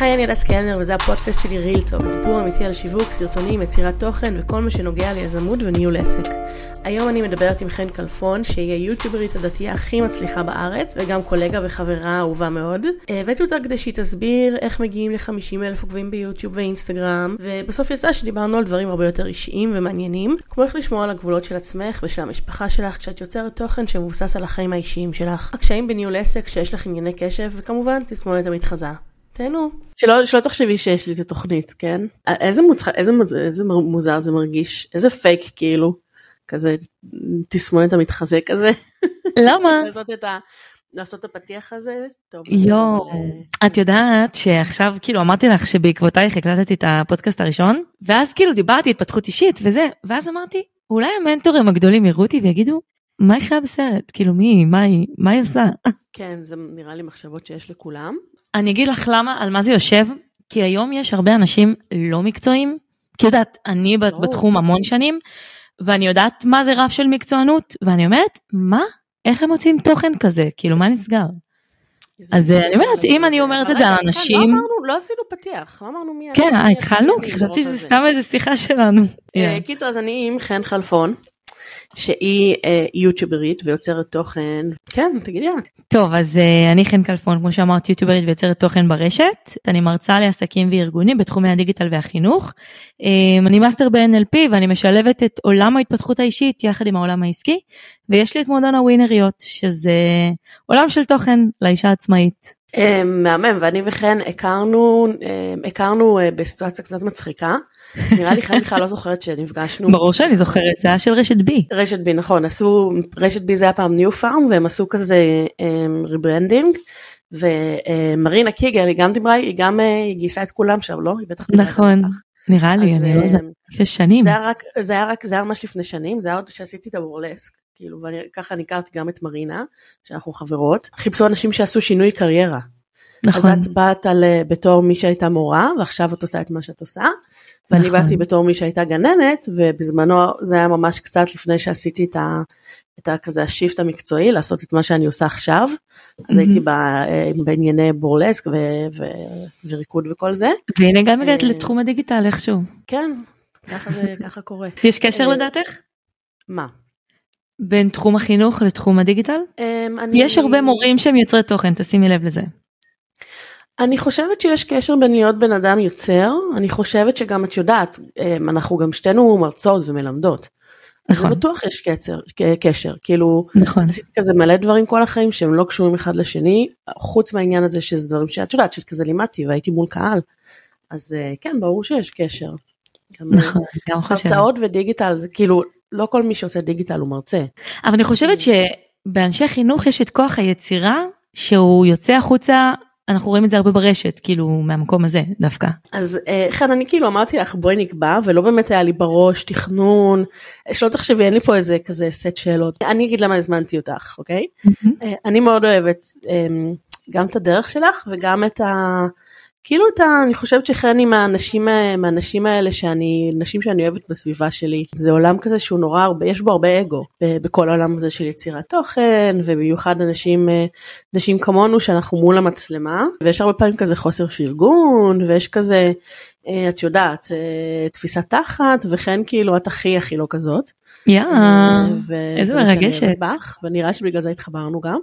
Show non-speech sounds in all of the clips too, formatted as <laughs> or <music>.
היי, אני הדס קלנר וזה הפודקאסט שלי ריל טוק, דיבור אמיתי על שיווק, סרטונים, יצירת תוכן וכל מה שנוגע ליזמות וניהול עסק. היום אני מדברת עם חן כלפון, שהיא היוטיוברית הדתייה הכי מצליחה בארץ, וגם קולגה וחברה אהובה מאוד. הבאתי אותה כדי שהיא תסביר איך מגיעים ל-50 אלף עוקבים ביוטיוב ואינסטגרם, ובסוף יצא שדיברנו על דברים הרבה יותר אישיים ומעניינים, כמו איך לשמור על הגבולות של עצמך ושל המשפחה שלך כשאת יוצרת תוכן שמבוסס על החיים האישיים שלך, הקשיים בניהול עסק כשיש לך ענייני קשב, וכמובן תסמונת המתחזה. תהנו. שלא, שלא תחשבי שיש לי איזה תוכנית, כן? איזה מוצח... איזה, איזה מוזר זה מרגיש, איזה פייק כאילו, כזה תסמונת המתחזה כזה. למה? <laughs> לעשות את ה... לעשות את הפתיח הזה, טוב. יואו, את יודעת שעכשיו כאילו אמרתי לך שבעקבותייך הקלטתי את הפודקאסט הראשון, ואז כאילו דיברתי התפתחות אישית וזה, ואז אמרתי, אולי המנטורים הגדולים יראו אותי ויגידו, מה היא חיה בסרט? כאילו מי, מה היא, מה היא עושה? כן, זה נראה לי מחשבות שיש לכולם. אני אגיד לך למה, על מה זה יושב, כי היום יש הרבה אנשים לא מקצועיים, כי יודעת, אני ברור. בתחום המון שנים, ואני יודעת מה זה רף של מקצוענות, ואני אומרת, מה? איך הם מוצאים תוכן כזה? כאילו, מה נסגר? אז אני אומרת, אם אני אומרת את זה על רגע, אנשים... לא אמרנו, לא עשינו פתיח, לא אמרנו מי... כן, אה, התחלנו, כי חשבתי שזה. סתם איזה שיחה שלנו. אה, קיצר, אז אני עם חן חלפון, שהיא אה, יוטיוברית ויוצרת תוכן. כן, תגידי. טוב, אז אה, אני חן כלפון, כמו שאמרת, יוטיוברית ויוצרת תוכן ברשת. אני מרצה לעסקים וארגונים בתחומי הדיגיטל והחינוך. אמ, אני מאסטר ב-NLP ואני משלבת את עולם ההתפתחות האישית יחד עם העולם העסקי. ויש לי את מועדון הווינריות, שזה עולם של תוכן לאישה עצמאית. אה, מהמם, ואני וחן הכרנו, אה, הכרנו אה, בסיטואציה קצת מצחיקה. <laughs> נראה לי חן בכלל לא זוכרת שנפגשנו. ברור שאני זוכרת, זה היה של רשת Be. רשת Be, נכון, עשו, רשת Be זה היה פעם ניו פארם, והם עשו כזה rebranding. ומרינה קיגל היא גם דיברה, היא גם אה, גייסה את כולם שם, לא? היא בטח דיברה נכון, איתך. נראה לי, אז, אני לא אה, זוכרת, לפני שנים. זה היה רק, זה היה רק, זה היה ממש לפני שנים, זה היה עוד שעשיתי את הבורלסק, כאילו, וככה אני הכרתי גם את מרינה, שאנחנו חברות. חיפשו אנשים שעשו שינוי קריירה. אז נכון, את באת על, אה, בתור מי שהייתה מורה, ועכשיו את עושה את מה שאת עושה. ואני נכון. באתי בתור מי שהייתה גננת, ובזמנו זה היה ממש קצת לפני שעשיתי את ה... את ה- כזה השיפט המקצועי, לעשות את מה שאני עושה עכשיו. אז. הייתי ב- אה, בענייני בורלסק ו- ו- וריקוד וכל זה. והנה גם הגעת אה, לתחום הדיגיטל איכשהו. כן, ככה זה, ככה קורה. <laughs> יש קשר אה, לדעתך? מה? בין תחום החינוך לתחום הדיגיטל? אמ, אני- יש הרבה מורים שהם יוצרי תוכן, תשימי לב לזה. אני חושבת שיש קשר בין להיות בן אדם יוצר, אני חושבת שגם את יודעת, אמ, אנחנו גם שתינו מרצות ומלמדות. אז נכון. בטוח יש קצר, קשר, כאילו נכון. עשיתי כזה מלא דברים כל החיים שהם לא קשורים אחד לשני, חוץ מהעניין הזה שזה דברים שאת יודעת שכזה לימדתי והייתי מול קהל, אז אה, כן ברור שיש קשר. גם, אה, נכון, גם חושבת. הרצאות ודיגיטל זה כאילו לא כל מי שעושה דיגיטל הוא מרצה. אבל אני חושבת שבאנשי חינוך יש את כוח היצירה שהוא יוצא החוצה, אנחנו רואים את זה הרבה ברשת, כאילו מהמקום הזה דווקא. אז אה, חן אני כאילו אמרתי לך בואי נקבע ולא באמת היה לי בראש תכנון. שלא תחשבי אין לי פה איזה כזה סט שאלות. אני אגיד למה הזמנתי אותך אוקיי? אה, אני מאוד אוהבת אה, גם את הדרך שלך וגם את ה... כאילו את ה... אני חושבת מהאנשים, ה- מהאנשים האלה שאני, נשים שאני אוהבת בסביבה שלי. זה עולם כזה שהוא נורא הרבה, יש בו הרבה אגו בכל העולם הזה של יצירת תוכן, ובמיוחד אנשים, אה, נשים כמונו שאנחנו מול המצלמה, ויש הרבה פעמים כזה חוסר פרגון, ויש כזה, אה, את יודעת, אה, תפיסת תחת, וכן כאילו את הכי הכי לא כזאת. יא, אה, ו- איזה מרגשת. בך, ונראה שבגלל זה התחברנו גם.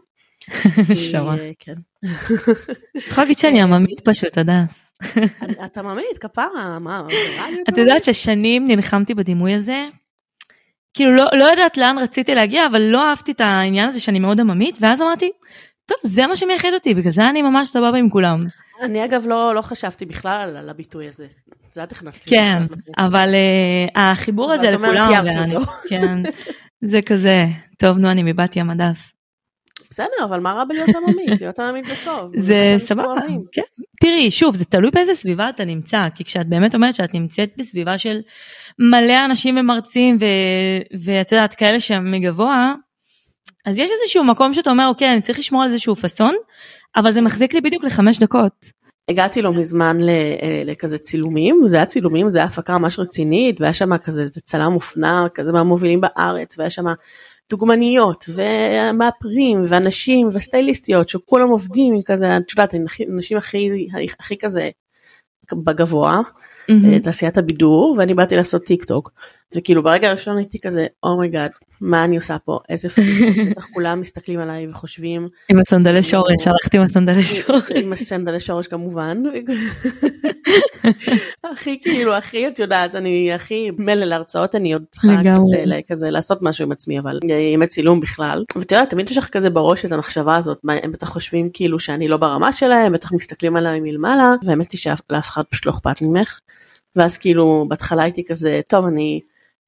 <laughs> נשמה. אה, כן. את יכולה להגיד שאני עממית פשוט, הדס. את עממית, כפרה, מה, את יודעת ששנים נלחמתי בדימוי הזה. כאילו לא, לא יודעת לאן רציתי להגיע, אבל לא אהבתי את העניין הזה שאני מאוד עממית, ואז אמרתי, טוב, זה מה שמייחד אותי, בגלל זה אני ממש סבבה עם כולם. אני אגב לא, לא חשבתי בכלל על, הביטוי הזה. זה את הכנסת לי כן. אבל uh, החיבור הזה לכולם, ואני-. כן, זה כזה, טוב נו אני מבת ים הדס. בסדר, אבל מה רע בלהיות עממית? <laughs> להיות עממית זה טוב. זה סבבה. כן. תראי, שוב, זה תלוי באיזה סביבה אתה נמצא, כי כשאת באמת אומרת שאת נמצאת בסביבה של מלא אנשים ומרצים, ו- ואת יודעת, כאלה שהם מגבוה, אז יש איזשהו מקום שאתה אומר, אוקיי, אני צריך לשמור על איזשהו פאסון, אבל זה מחזיק לי בדיוק לחמש דקות. הגעתי לא מזמן אה, לכזה צילומים, זה היה צילומים, זה היה הפקה ממש רצינית, והיה שם כזה איזה צלם מופנע, כזה מהמובילים בארץ, והיה שם דוגמניות, ומאפרים, ואנשים, וסטייליסטיות, שכולם עובדים עם כזה, את יודעת, אנשים הכי, הכי כזה בגבוה. אה, תעשיית הבידור, ואני באתי לעשות טיק טוק. וכאילו ברגע הראשון הייתי כזה, oh my god, מה אני עושה פה? איזה פדיחה, בטח כולם מסתכלים עליי וחושבים, עם הסנדלי שורש, הלכתי עם הסנדלי שורש. עם הסנדלי שורש כמובן. הכי כאילו, הכי, את יודעת, אני הכי, מילא להרצאות אני עוד צריכה קצת כזה לעשות משהו עם עצמי, אבל עם הצילום בכלל. ואת יודעת, תמיד יש לך כזה בראש את המחשבה הזאת, הם בטח חושבים כאילו שאני לא ברמה שלהם, בטח מסתכלים עליי מלמעלה, והאמת היא שלאף אחד פשוט לא אכפת ממך. ואז כאילו, בהתחלה הייתי כזה, טוב, אני...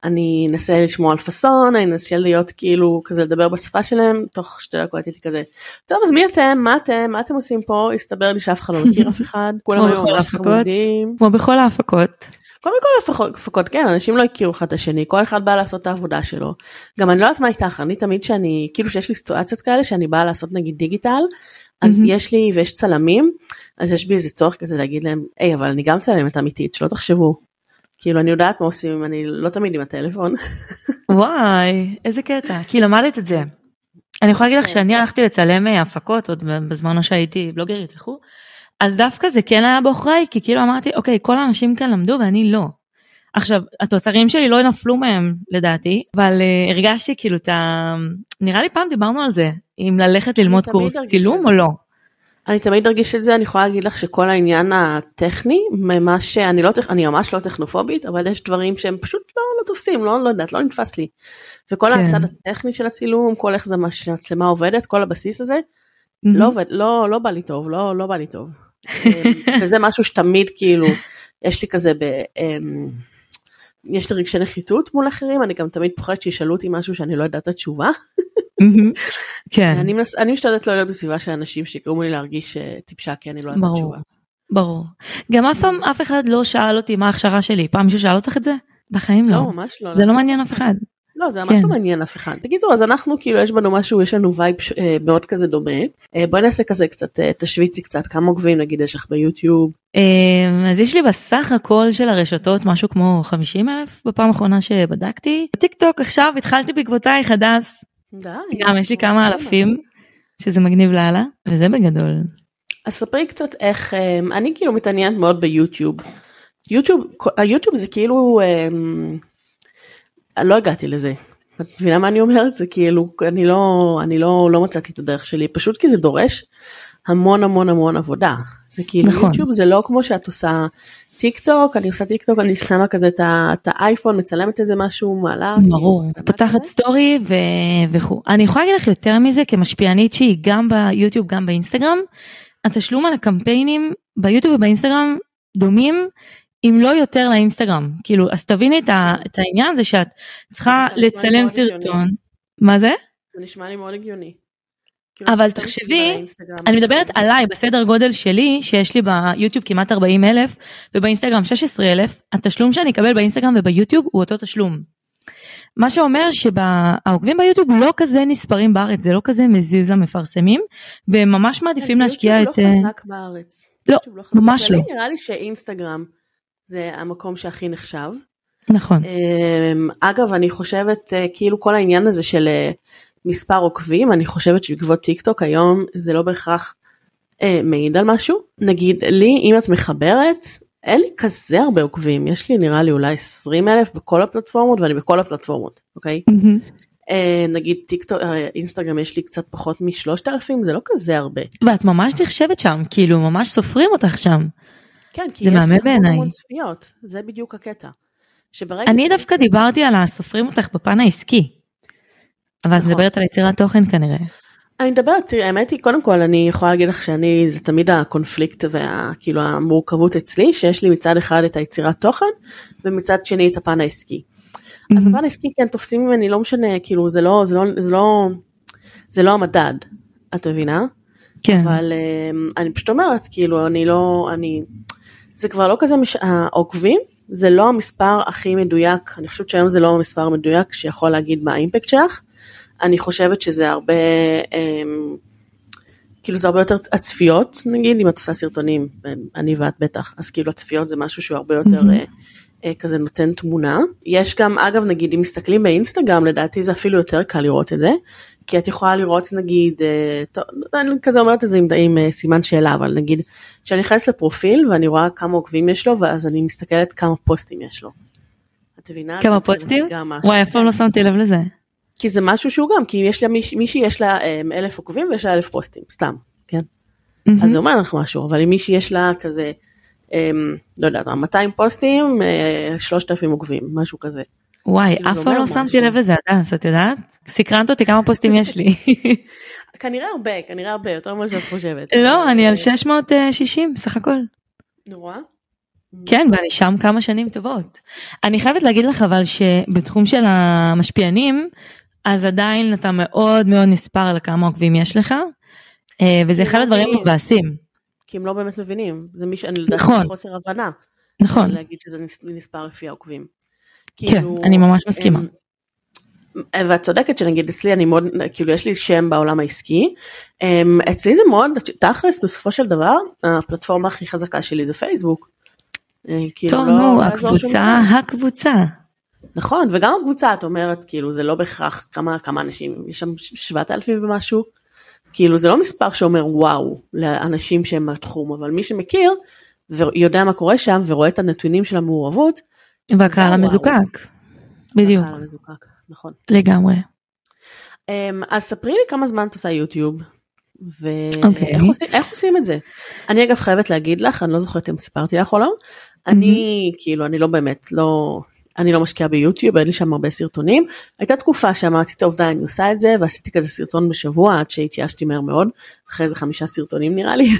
אני אנסה לשמוע על פאסון, אני אנסה להיות כאילו כזה לדבר בשפה שלהם, תוך שתי דקות הייתי כזה, טוב אז מי אתם, מה אתם, מה אתם עושים פה, הסתבר לי שאף אחד לא מכיר אף אחד, <laughs> כולם היו ממש. חמודים, כמו בכל ההפקות. קודם כל הפקות, כן, אנשים לא הכירו אחד את השני, כל אחד בא לעשות את העבודה שלו, גם אני לא יודעת מה איתך, אני תמיד שאני, כאילו שיש לי סיטואציות כאלה שאני באה לעשות נגיד דיגיטל, אז מהמם. יש לי ויש צלמים, אז יש בי איזה צורך כזה להגיד להם, היי אבל אני גם צלמת אמיתית, שלא תחשבו. כאילו אני יודעת מה עושים אם אני לא תמיד עם הטלפון. וואי, איזה קטע, כי למדת את זה. אני יכולה להגיד לך כן. שאני הלכתי לצלם אה, הפקות עוד בזמן שהייתי בלוגרית וכו', אז דווקא זה כן היה בעוכריי, כי כאילו אמרתי, אוקיי, כל האנשים כאן למדו ואני לא. עכשיו, התוצרים שלי לא נפלו מהם לדעתי, אבל uh, הרגשתי כאילו את ה... נראה לי פעם דיברנו על זה, אם ללכת ללמוד קורס צילום או. לא. אני תמיד ארגיש את זה, אני יכולה להגיד לך שכל העניין הטכני, ממש, אני, לא, אני ממש לא טכנופובית, אבל יש דברים שהם פשוט לא, לא תופסים, לא, לא יודעת, לא נתפס לי. וכל כן. הצד הטכני של הצילום, כל איך זה, מה שהמצלמה עובדת, כל הבסיס הזה, מהמם. לא עובד, לא, לא בא לי טוב, לא, לא בא לי טוב. אמ, <laughs> וזה משהו שתמיד כאילו, יש לי כזה ב... אמ, יש לי רגשי נחיתות מול אחרים, אני גם תמיד פוחדת שישאלו אותי משהו שאני לא יודעת את התשובה. <laughs> כן, אני, משתדלת לא להיות בסביבה של אנשים שיגרמו לי להרגיש אה, טיפשה כי אני לא יודעת את ברור. גם אף פעם אף אחד לא שאל אותי מה ההכשרה שלי, פעם מישהו שאל אותך את זה? בחיים לא, לא. ממש לא. זה לא מעניין אף אחד. לא, זה ממש כן. לא מעניין אף אחד. בקיצור, אז אנחנו כאילו, יש בנו משהו, יש לנו vibe אה, מאוד כזה דומה. אה, בואי נעשה כזה קצת, אה, תשוויצי קצת, כמה עוקבים נגיד יש לך ביוטיוב. אמ, אז יש לי בסך הכל של הרשתות משהו כמו 50 אלף בפעם האחרונה שבדקתי. בטיק טוק עכשיו התחלתי בעקבותייך הדס. די. גם יש לי כמה אלפים שזה מגניב לאללה וזה בגדול. אז ספרי קצת איך, אה, אני כאילו מתעניינת מאוד ביוטיוב. יוטיוב, היוטיוב זה כאילו, אני לא הגעתי לזה. את מבינה מה אני אומרת? זה כאילו, אני לא, אני לא, לא מצאתי את הדרך שלי, פשוט כי זה דורש המון המון המון עבודה. זה כאילו, נכון. יוטיוב זה לא כמו שאת עושה טיק טוק, אני עושה טיק טוק, אני שמה כזה את האייפון, מצלמת איזה משהו, מעלה. ברור, כאילו, פותחת סטורי. וכו'. אני יכולה להגיד לך יותר מזה כמשפיענית שהיא גם ביוטיוב גם באינסטגרם. התשלום על הקמפיינים ביוטיוב ובאינסטגרם דומים אם לא יותר לאינסטגרם כאילו אז תביני את, העניין זה שאת צריכה לצלם סרטון. מה זה? זה נשמע לי מאוד הגיוני. כאילו, אבל תחשבי, באינסטגרם- אני מדברת עליי בסדר גודל שלי שיש לי ביוטיוב כמעט 40 אלף ובאינסטגרם 16 אלף התשלום שאני אקבל באינסטגרם וביוטיוב הוא אותו תשלום. מה שאומר שהעוקבים ביוטיוב לא כזה נספרים בארץ זה לא כזה מזיז למפרסמים והם ממש מעדיפים להשקיע את יוטיוב אה, לא חזק בארץ. לא, חזק. ממש לא. נראה לי שאינסטגרם זה המקום שהכי נחשב. נכון אמ, אגב, אני חושבת, אה, כאילו כל העניין הזה של אה, מספר עוקבים, אני חושבת שבעקבות טיק טוק היום זה לא בהכרח אה, מעיד על משהו. נגיד, לי, אם את מחברת, אין לי כזה הרבה עוקבים, יש לי נראה לי אולי 20 אלף בכל הפלטפורמות, ואני בכל הפלטפורמות, אוקיי? מהמם. אה, נגיד טיק טוק, אה, אינסטגרם יש לי קצת פחות משלושת אלפים, זה לא כזה הרבה. ואת ממש נחשבת שם כאילו ממש סופרים אותך שם. כן, כי זה יש לי המון צפיות, זה בדיוק הקטע. אני דווקא דיברתי על הסופרים אותך בפן העסקי. אבל את נכון. מדברת על יצירת תוכן כנראה. אני מדברת, תראי, האמת היא, קודם כל אני יכולה להגיד לך שאני, זה תמיד הקונפליקט והכאילו המורכבות אצלי, שיש לי מצד אחד את היצירת תוכן, ומצד שני את הפן העסקי. אז. הפן העסקי כן תופסים ממני, לא משנה, כאילו זה לא, זה לא, זה לא, זה לא המדד, את מבינה? כן. אבל אמ, אני פשוט אומרת, כאילו, אני לא, אני, זה כבר לא כזה, מש... העוקבים, זה לא המספר הכי מדויק, אני חושבת שהיום זה לא המספר המדויק שיכול להגיד מה האימפקט שלך, אני חושבת שזה הרבה, אמ, כאילו זה הרבה יותר הצפיות, נגיד, אם את עושה סרטונים, אני ואת בטח, אז כאילו הצפיות זה משהו שהוא הרבה יותר מהמם. אה, כזה נותן תמונה. יש גם, אגב, נגיד, אם מסתכלים באינסטגרם, לדעתי זה אפילו יותר קל לראות את זה, כי את יכולה לראות, נגיד, אה, טוב, אני כזה אומרת את זה עם, עם אה, סימן שאלה, אבל נגיד, כשאני נכנסת לפרופיל ואני רואה כמה עוקבים יש לו, ואז אני מסתכלת כמה פוסטים יש לו. את מבינה? כמה פוסטים? וואי, אף פעם לא שמתי לב לזה. כי זה משהו שהוא גם, כי יש לה מישהי, מיש, יש לה אלף עוקבים ויש לה אלף פוסטים, סתם, כן? Mm-hmm. אז זה אומר לך משהו, אבל אם מישהי יש לה כזה, לא יודעת, 200 פוסטים, uh, 3,000 עוקבים, משהו כזה. וואי, אף פעם לא שמתי לב לזה, הדס, את יודעת? סקרנת אותי כמה פוסטים יש לי. <laughs> כנראה הרבה, כנראה הרבה, יותר ממה שאת חושבת. לא, אני על 660 סך הכל. נורא. כן, ואני שם כמה שנים טובות. אני חייבת להגיד לך אבל שבתחום של המשפיענים, אז עדיין אתה מאוד מאוד נספר על כמה עוקבים יש לך, אה, וזה אחד הדברים מבאסים. כי הם לא באמת מבינים, זה מי שאני נכון. חוסר הבנה. נכון. להגיד שזה נספר לפי העוקבים. כן, כאילו, אני ממש מסכימה. ואת צודקת שנגיד אצלי אני מאוד, כאילו יש לי שם בעולם העסקי, אצלי זה מאוד, תכלס בסופו של דבר, הפלטפורמה הכי חזקה שלי זה פייסבוק. אה, כאילו טוב, לא, נו, הקבוצה, הקבוצה. נכון, וגם הקבוצה, את אומרת, כאילו, זה לא בהכרח כמה, כמה אנשים, יש שם 7,000 ומשהו, כאילו, זה לא מספר שאומר וואו לאנשים שהם מהתחום, אבל מי שמכיר ויודע מה קורה שם ורואה את הנתונים של המעורבות. והקהל המזוקק, בדיוק. הקהל המזוקק, נכון. לגמרי. אמ, אז ספרי לי כמה זמן את עושה יוטיוב. ואיך okay. אוקיי. עושים, עושים את זה? אני אגב חייבת להגיד לך, אני לא זוכרת אם סיפרתי לך או לא, אני כאילו, אני לא באמת, לא, אני לא משקיעה ביוטיוב, אין לי שם הרבה סרטונים. הייתה תקופה שאמרתי, טוב די, אני עושה את זה, ועשיתי כזה סרטון בשבוע עד שהתייאשתי מהר מאוד, אחרי איזה חמישה סרטונים נראה לי. <laughs>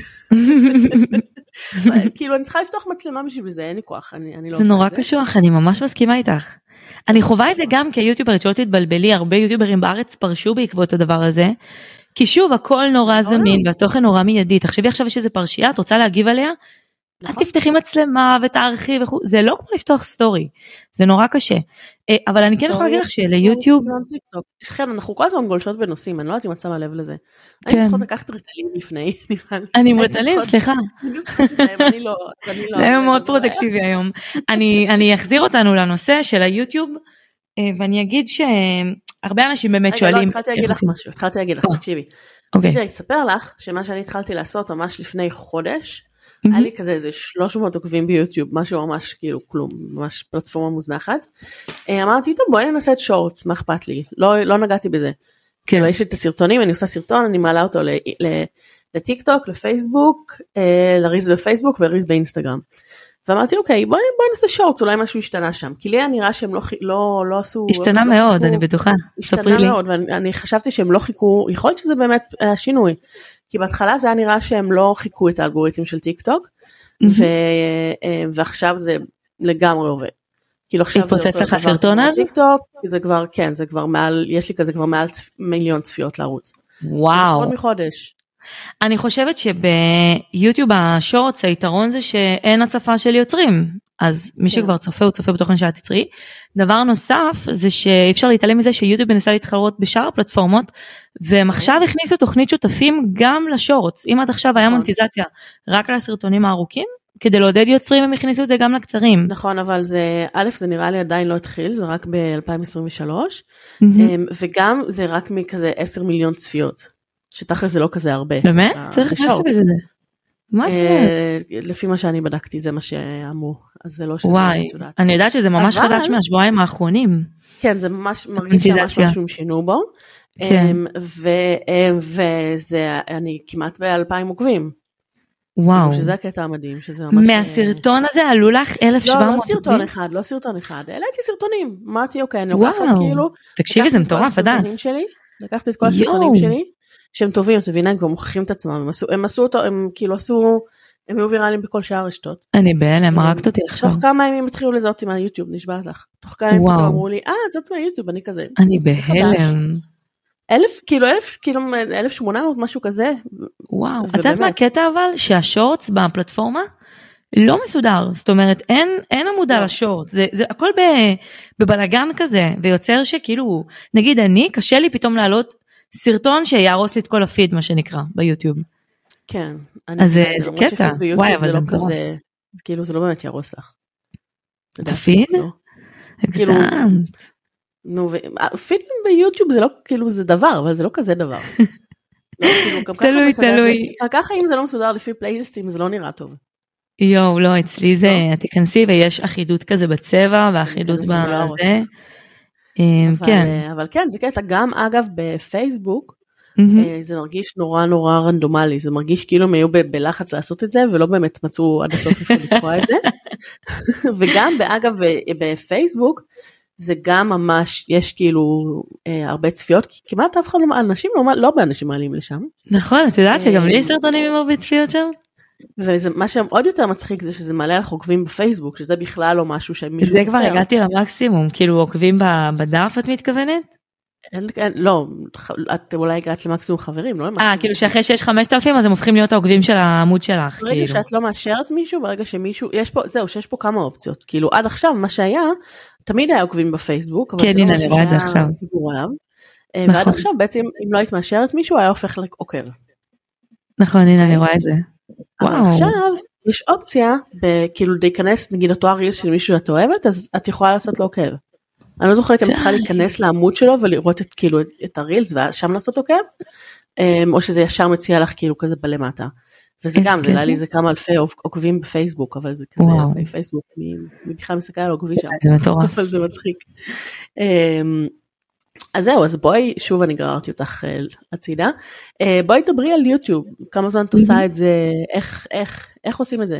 כאילו אני צריכה לפתוח מצלמה בשביל זה, אין לי כוח, אני, אני לא זה נורא קשוח, אני ממש מסכימה איתך. אני חווה את זה גם כיוטיוברית, שלא תתבלבלי, הרבה יוטיוברים בארץ פרשו בעקבות הדבר הזה. כי שוב, הכל נורא זמין והתוכן נורא מיידי. תחשבי עכשיו יש איזה פרשייה, את רוצה להגיב עליה? נכון. את תפתחי מצלמה ותערכי וכו', זה לא כמו לפתוח סטורי, זה נורא קשה. אה, אבל אני כן יכולה להגיד לך שליוטיוב... כן, אנחנו כל הזמן גולשות בנושאים, אני לא יודעת אם את שמה לב לזה. אני כן. צריכה לקחת ריטלין לפני, <laughs> אני עם ריטלין, סליחה. אני לא, אני. זה היום מאוד פרודקטיבי היום. אני אחזיר אותנו לנושא של היוטיוב, אה, ואני אגיד שהרבה אנשים באמת שואלים... רגע, לא, התחלתי להגיד לך משהו, התחלתי להגיד לך, אה, תקשיבי. אוקיי. רציתי לספר לך שמה שאני התחלתי לעשות ממש לפני חודש, היה לי כזה איזה 300 עוקבים ביוטיוב, משהו ממש כאילו כלום, ממש פלטפורמה מוזנחת. אה, אמרתי, טוב בואי ננסה את shorts, מה אכפת לי? לא, לא נגעתי בזה. כן. יש לי את הסרטונים, אני עושה סרטון, אני מעלה אותו לטיק טוק, לפייסבוק, אה, ל reels בפייסבוק ו reels באינסטגרם. ואמרתי אוקיי בואי בוא נעשה shorts אולי משהו השתנה שם כי לי היה נראה שהם לא לא לא עשו השתנה לא מאוד חיקו, אני בטוחה השתנה מאוד ואני חשבתי שהם לא חיקו יכול להיות שזה באמת השינוי כי בהתחלה זה היה נראה שהם לא חיקו את האלגוריתם של טיק טוק ו, אה, ועכשיו זה לגמרי עובד. כאילו עכשיו זה התפוצץ לך הסרטון הזה? טיק טוק זה כבר כן זה כבר מעל יש לי כזה כבר מעל מיליון צפיות לערוץ. וואו. עוד מחודש. אני חושבת שביוטיוב השורטס היתרון זה שאין הצפה של יוצרים אז מי כן. שכבר צופה הוא צופה בתוכן שאת תצרי. דבר נוסף זה שאי אפשר להתעלם מזה שיוטיוב מנסה להתחרות בשאר הפלטפורמות והם. עכשיו הכניסו תוכנית שותפים גם לשורטס אם עד עכשיו היה נכון. מונטיזציה רק לסרטונים הארוכים כדי לעודד יוצרים הם הכניסו את זה גם לקצרים. נכון אבל זה א' זה נראה לי עדיין לא התחיל זה רק ב-2023 mm-hmm. וגם זה רק מכזה 10 מיליון צפיות. שתכל'ס זה לא כזה הרבה. באמת? צריך לחשוב את זה. מה את אומרת? לפי מה שאני בדקתי זה מה שאמרו, אז זה לא שזה... וואי, אני יודעת שזה ממש חדש מהשבועיים האחרונים. כן, זה ממש מרגיש שממש משהו שינו בו. כן. אמ, וזה, אני כמעט באלפיים עוקבים. וואו. שזה הקטע המדהים, שזה ממש... מהסרטון הזה עלו לך 1,700 לא, לא סרטון אחד, לא סרטון אחד, העליתי סרטונים, אמרתי אוקיי, אני לוקחת כאילו... תקשיבי, זה מטורף, הדס. לקחתי את כל הסרטונים שלי, שהם טובים, את מבינה, הם כבר מוכיחים את עצמם, הם עשו, הם עשו אותו, הם כאילו עשו, הם היו ויראליים בכל שאר הרשתות. אני בהלם, הרגת אותי עכשיו. תוך כמה ימים התחילו לזהות עם היוטיוב, נשבעת לך. תוך כמה ימים פתאום אמרו לי, אה, זאת מהיוטיוב, אני כזה. אני בהלם. אלף, כאילו אלף, כאילו אלף שמונה מאות, משהו כזה. וואו, את יודעת מה הקטע אבל? שהשורטס בפלטפורמה לא מסודר, זאת אומרת אין, אין עמודה לא. לשורט, זה, זה הכל בבלגן כזה, ויוצר שכאילו, נגיד אני, קשה לי פתאום לעלות סרטון שיהרוס לי את כל הפיד מה שנקרא ביוטיוב. כן. אז זה, זה קטע, וואי אבל זה מטורף. כאילו זה לא באמת יהרוס לך. תפיד? לא. כאילו- הגזמת. נו, פיד ביוטיוב זה לא כאילו זה דבר, אבל זה לא כזה דבר. <laughs> לא, כאילו, תלוי, את תלוי. ככה אם זה לא מסודר לפי פלייליסטים זה לא נראה טוב. יואו, לא, אצלי זה, לא. את תיכנסי ויש אחידות כזה בצבע ואחידות תיכנסי ולא בזה. אבל, כן. אה, אבל כן, זה קטע, גם אגב בפייסבוק. אה, זה מרגיש נורא נורא רנדומלי, זה מרגיש כאילו הם היו ב- בלחץ לעשות את זה ולא באמת מצאו עד הסוף איפה <laughs> לתקוע את זה. <laughs> וגם אגב בפייסבוק זה גם ממש יש כאילו אה, הרבה צפיות כי כמעט אף אחד לא אנשים לא לא הרבה אנשים מעלים לשם נכון, את יודעת שגם לי אה, סרטונים עם הרבה צפיות שם? וזה מה שעוד יותר מצחיק זה שזה מעלה לך עוקבים בפייסבוק שזה בכלל לא משהו שמישהו זה כבר. הגעתי למקסימום, כאילו עוקבים בדף את מתכוונת? אין, אין, לא את אולי הגעת למקסימום חברים לא אה, למקסימום. כאילו שאחרי שיש 5,000 אז הם הופכים להיות העוקבים של העמוד שלך, ברגע כאילו. שאת לא מאשרת מישהו, ברגע שמישהו, יש פה, זהו, שיש פה כמה אופציות. כאילו עד עכשיו מה שהיה, תמיד היה עוקבים בפייסבוק, אבל כן, לא הנה, אני רואה את זה עכשיו. דיבור עליו. אה, נכון. ועד עכשיו בעצם אם לא היית מאשרת מישהו היה הופך לעוקב. נכון, הנה אני רואה את זה. אבל. עכשיו יש אופציה, כאילו להיכנס נגיד אותו הרילס של מישהו שאת אוהבת, אז את יכולה לעשות לו עוקב. אני לא זוכרת אם את צריכה. להיכנס לעמוד שלו ולראות את כאילו את- הרילס ואז שם לעשות עוקב, אמ, או שזה ישר מציע לך כאילו כזה בלמטה. וזה גם, זה עלה קטע. לי איזה כמה אלפי עוק- עוקבים בפייסבוק, אבל זה כזה, פייסבוק, מי בכלל מסתכל על עוקבי שם. זה מטורף. <laughs> אבל זה מצחיק. אז זהו, אז בואי, שוב אני גררתי אותך אה, הצידה, אה, בואי דברי על יוטיוב, כמה זמן את עושה את זה, איך, איך, איך עושים את זה?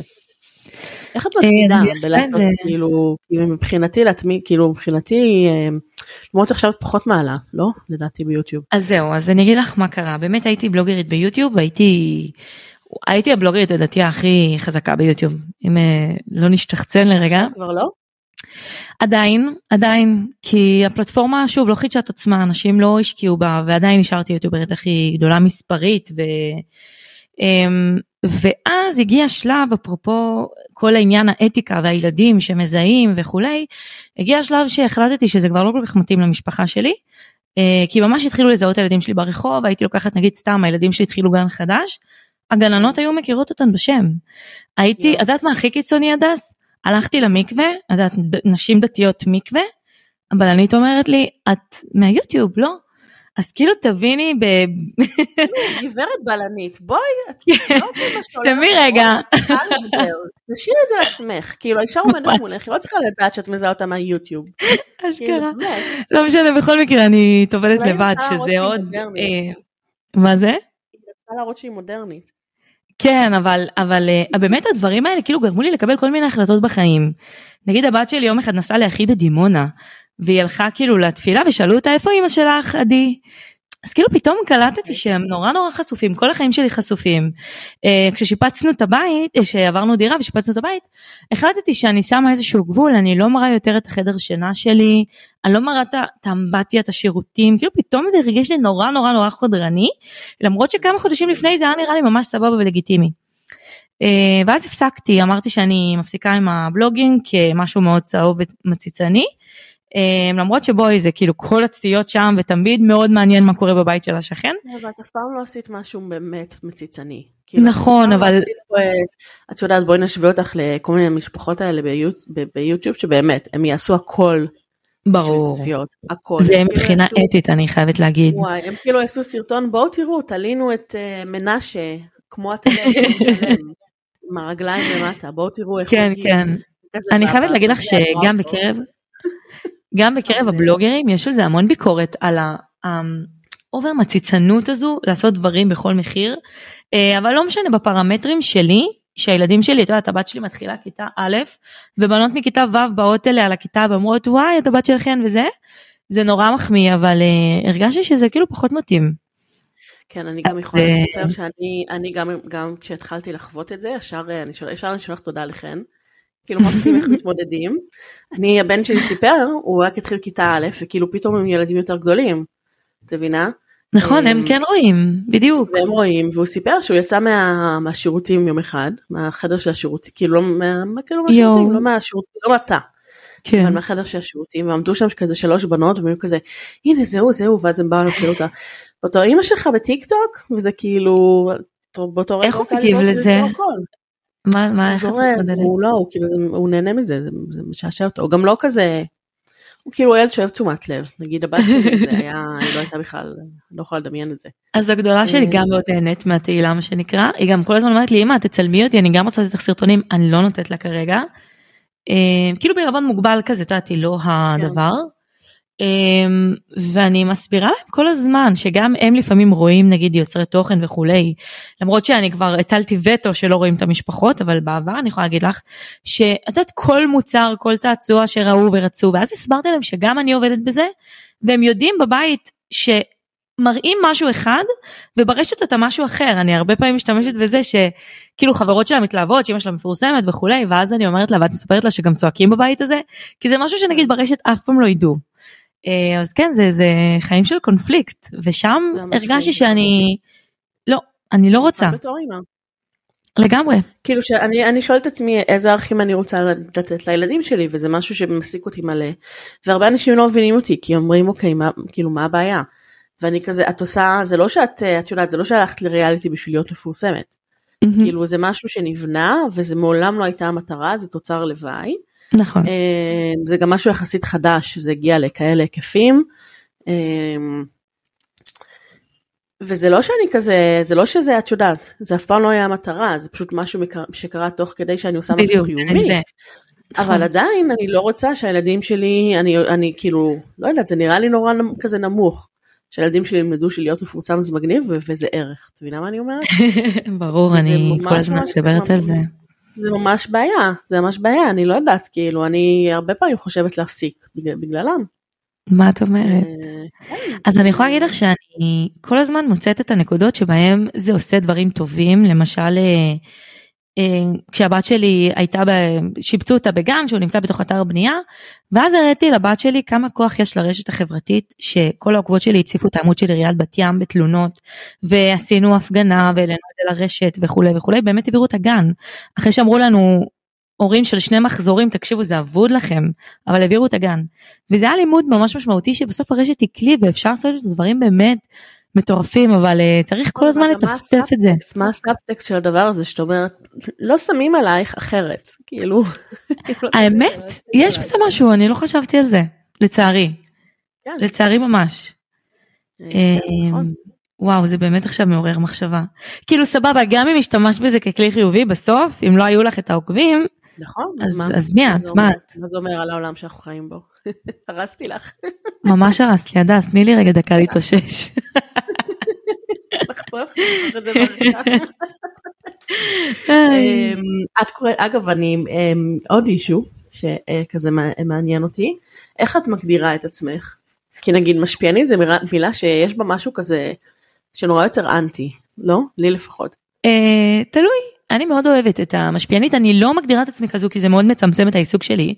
איך את אה, את בלעשות. כאילו, כאילו מבחינתי לעצמי, כאילו מבחינתי, למרות שעכשיו את פחות מעלה, לא? לדעתי ביוטיוב. אז זהו, אז אני אגיד לך מה קרה. באמת הייתי בלוגרית ביוטיוב, הייתי... הייתי הבלוגרית לדעתי הכי חזקה ביוטיוב, אם לא נשתחצן לרגע. כבר לא? עדיין, עדיין, כי הפלטפורמה שוב לא חידשה את עצמה, אנשים לא השקיעו בה ועדיין נשארתי יוטיוברית הכי גדולה מספרית ו... אמ, ואז הגיע שלב, אפרופו כל העניין האתיקה והילדים שמזהים וכולי, הגיע שלב שהחלטתי שזה כבר לא כל כך מתאים למשפחה שלי, אה, כי ממש התחילו לזהות הילדים שלי ברחוב, הייתי לוקחת נגיד סתם, הילדים שלי התחילו גן חדש, הגננות היו מכירות אותן בשם. הייתי. את יודעת מה הכי קיצוני הדס? הלכתי למקווה, את יודעת, ד- נשים דתיות מקווה, הבלנית אומרת לי, את מהיוטיוב, לא? אז כאילו תביני ב... <laughs> גברת בלנית, בואי, את כן. לא סתמי רגע. תשאירי את זה לעצמך, כאילו האישה עומדת. מולך, היא לא צריכה לדעת שאת מזהה אותה מהיוטיוב. כאילו, אשכרה. באמת. לא משנה, בכל מקרה אני טובלת לבד, שזה עוד... אה, מה זה? היא רצתה להראות שהיא מודרנית. כן, אבל, אבל אה, באמת הדברים האלה כאילו גרמו לי לקבל כל מיני החלטות בחיים. נגיד הבת שלי יום אחד נסעה לאחי בדימונה, והיא הלכה כאילו לתפילה ושאלו אותה איפה אימא שלך עדי? אז כאילו פתאום קלטתי שהם נורא נורא חשופים, כל החיים שלי חשופים. אה, כששיפצנו את הבית, אה, שעברנו דירה ושיפצנו את הבית, החלטתי שאני שמה איזשהו גבול, אני לא מראה יותר את החדר שינה שלי, אני לא מראה את האמבטיה, את השירותים, כאילו פתאום זה הרגיש לי נורא נורא נורא חודרני, למרות שכמה חודשים לפני זה היה נראה לי ממש סבבה ולגיטימי. אה, ואז הפסקתי, אמרתי שאני מפסיקה עם הבלוגינג כמשהו מאוד צהוב ומציצני. אה, למרות שבואי זה כאילו כל הצפיות שם ותמיד מאוד מעניין מה קורה בבית של השכן. אבל את אף פעם לא עשית משהו באמת מציצני. כאילו, נכון, לא אבל- אה, את יודעת בואי נשווה אותך לכל מיני משפחות האלה ביוטיוב שבאמת הם יעשו הכל ברור. צפיות, הכל. זה כאילו מבחינה יעשו- אתית אני חייבת להגיד. וואי, הם כאילו עשו סרטון בואו תראו תלינו את אה, מנשה כמו התלם שלם, עם הרגליים למטה בואו תראו איך כן. כן. אני חייבת להגיד לך שגם. בקרב, גם בקרב אבל- הבלוגרים יש על זה המון ביקורת על האובר מציצנות הזו לעשות דברים בכל מחיר, אה, אבל לא משנה בפרמטרים שלי, שהילדים שלי, את יודעת, הבת שלי מתחילה כיתה א', ובנות מכיתה ו' באות אליה לכיתה ואומרות וואי את הבת שלכן וזה, זה נורא מחמיא, אבל אה, הרגשתי שזה כאילו פחות מתאים. כן, אני גם יכולה אז, לספר שאני אני גם, גם כשהתחלתי לחוות את זה, ישר אה, אני שולח, ישר אני שולחת תודה לכן. כאילו מקסים איך מתמודדים. אני, הבן שלי סיפר, הוא רק התחיל כיתה א', וכאילו פתאום הם ילדים יותר גדולים. את מבינה? נכון, הם אמ, כן רואים, בדיוק. והם רואים, והוא סיפר שהוא יצא מה, מהשירותים יום אחד, מהחדר של השירותים, כאילו לא מה, מה- כאילו מהשירותים, יואו. לא מהשירותים, לא אתה, כן. אבל מהחדר של השירותים, ועמדו שם כזה שלוש בנות, והם היו כזה, הנה זהו זהו, ואז הם באו לשאול אותה, אותו אימא שלך בטיק טוק? וזה כאילו, באותו רגע איך הוא מגיב לזרוק לזה? מה, מה, איך את מתמודדת? הוא לא, הוא כאילו, הוא נהנה מזה, זה, משעשע אותו, הוא גם לא כזה, הוא כאילו ילד שאוהב תשומת לב, נגיד הבת שלי <laughs> זה היה, היא לא הייתה בכלל, לא יכולה לדמיין את זה. אז הגדולה שלי אה. גם מאוד נהנית מהתהילה מה שנקרא, היא גם כל הזמן אומרת לי אמא תצלמי אותי אני גם רוצה לתת לך סרטונים, אני לא נותנת לה כרגע. אה, כאילו בערבון מוגבל כזה, את יודעת, היא לא הדבר. אה, ואני מסבירה להם כל הזמן שגם הם לפעמים רואים נגיד יוצרי תוכן וכולי, למרות שאני כבר הטלתי וטו שלא רואים את המשפחות, אבל בעבר אני יכולה להגיד לך שאת יודעת כל מוצר, כל צעצוע שראו ורצו, ואז הסברתי להם שגם אני עובדת בזה, והם יודעים בבית ש... מראים משהו אחד וברשת אתה משהו אחר אני הרבה פעמים משתמשת בזה שכאילו חברות שלה מתלהבות שאמא שלה מפורסמת וכולי ואז אני אומרת לה ואת מספרת לה שגם צועקים בבית הזה כי זה משהו שנגיד ברשת אף פעם לא ידעו. אה, אז כן זה זה חיים של קונפליקט ושם הרגשתי שאני לא אני לא רוצה. לגמרי. כאילו שאני אני שואלת את עצמי איזה ערכים אני רוצה לתת לילדים שלי וזה משהו שמעסיק אותי מלא. והרבה אנשים לא מבינים אותי כי אומרים אוקיי מה כאילו מה הבעיה? ואני כזה את עושה זה לא שאת אה, את יודעת זה לא שהלכת לריאליטי בשביל להיות מפורסמת. מהמם, כאילו זה משהו שנבנה וזה מעולם לא הייתה המטרה זה תוצר לוואי נכון אה, זה גם משהו יחסית חדש שזה הגיע לכאלה היקפים. אה, וזה לא שאני כזה זה לא שזה את יודעת זה אף פעם לא היה המטרה זה פשוט משהו שקרה תוך כדי שאני עושה משהו חיובי. זה נלווה. נכון. אבל עדיין אני לא רוצה שהילדים שלי אני אני כאילו לא יודעת זה נראה לי נורא כזה נמוך. שהילדים שלי ילמדו שלהיות מפורסם זה מגניב וזה ערך את מבינה מה אני אומרת? <laughs> ברור זה אני כל הזמן מדברת על זה. זה ממש בעיה זה ממש בעיה אני לא יודעת כאילו אני הרבה פעמים חושבת להפסיק בגלל- בגללם. מה את אומרת? אה, אז אני יכולה להגיד לך שאני כל הזמן מוצאת את הנקודות שבהם זה עושה דברים טובים למשל אה, כשהבת שלי הייתה ב... שיבצו אותה בגן שהוא נמצא בתוך אתר בנייה ואז הראיתי לבת שלי כמה כוח יש לרשת החברתית שכל העוקבות שלי הציפו את העמוד של עיריית בת ים בתלונות ועשינו הפגנה והעלינו את זה לרשת וכולי וכולי באמת העבירו את הגן. אחרי שאמרו לנו הורים של שני מחזורים תקשיבו זה אבוד לכם אבל העבירו את הגן. וזה היה לימוד ממש משמעותי שבסוף הרשת היא כלי ואפשר לעשות את הדברים באמת מטורפים אבל אה, צריך כל הזמן לטפטף את זה. מה הסאבטקסט של הדבר הזה שאת אומרת לא שמים עלייך אחרת כאילו. <laughs> האמת יש בזה משהו אני לא חשבתי על זה לצערי כן. לצערי ממש. אה, נכון. אמ, וואו זה באמת עכשיו מעורר מחשבה כאילו סבבה גם אם השתמשת בזה ככלי חיובי בסוף אם לא היו לך את העוקבים נכון אז- מה? אז מי את? מה? את? מה זה אומר על העולם שאנחנו חיים בו? <laughs> הרסתי לך. ממש הרסת לי הדס תני לי רגע דקה להתאושש. את. <laughs> אמ, את קוראת אגב אני אמ, עוד אישו שכזה מעניין אותי איך את מגדירה את עצמך כי נגיד משפיענית זה מילה- מילה שיש בה משהו כזה שנורא יותר אנטי לא לי לפחות אה, תלוי אני מאוד אוהבת את המשפיענית אני לא מגדירה את עצמי כזו כי זה מאוד מצמצם את העיסוק שלי.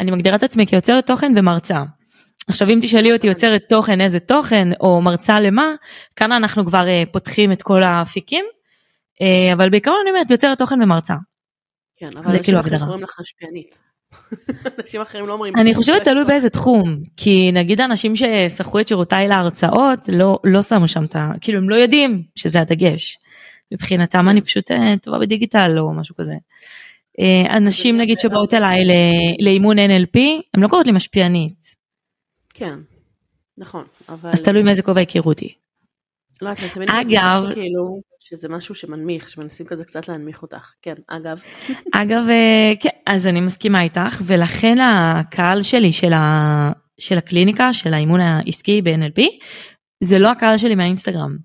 אני מגדירה את עצמי כיוצרת תוכן ומרצה. עכשיו אם תשאלי אותי יוצרת תוכן איזה תוכן או מרצה למה כאן אנחנו כבר אה, פותחים את כל האפיקים אה, אבל בעיקרון אני אומרת יוצרת תוכן ומרצה. כן אבל אנשים כאילו אחרים. קוראים לך משפיענית. <laughs> אנשים אחרים לא אומרים אני חושבת תלוי באיזה תחום כי נגיד האנשים ששכרו את שירותיי להרצאות לא לא שמו שם את ה... כאילו הם לא יודעים שזה הדגש. מבחינתם אני פשוט אה, טובה בדיגיטל או משהו כזה. אה, אנשים נגיד שבאות אליי לאימון NLP הם לא קוראות לי משפיענית כן. נכון אבל אז תלוי מאיזה כובע הכירו אותי. לא אני תמיד אגב- שכאילו שזה משהו שמנמיך שמנסים כזה קצת להנמיך אותך כן אגב <laughs> אגב אה, כן אז אני מסכימה איתך ולכן הקהל שלי של, ה... של הקליניקה של האימון העסקי ב-NLP זה לא הקהל שלי מהאינסטגרם.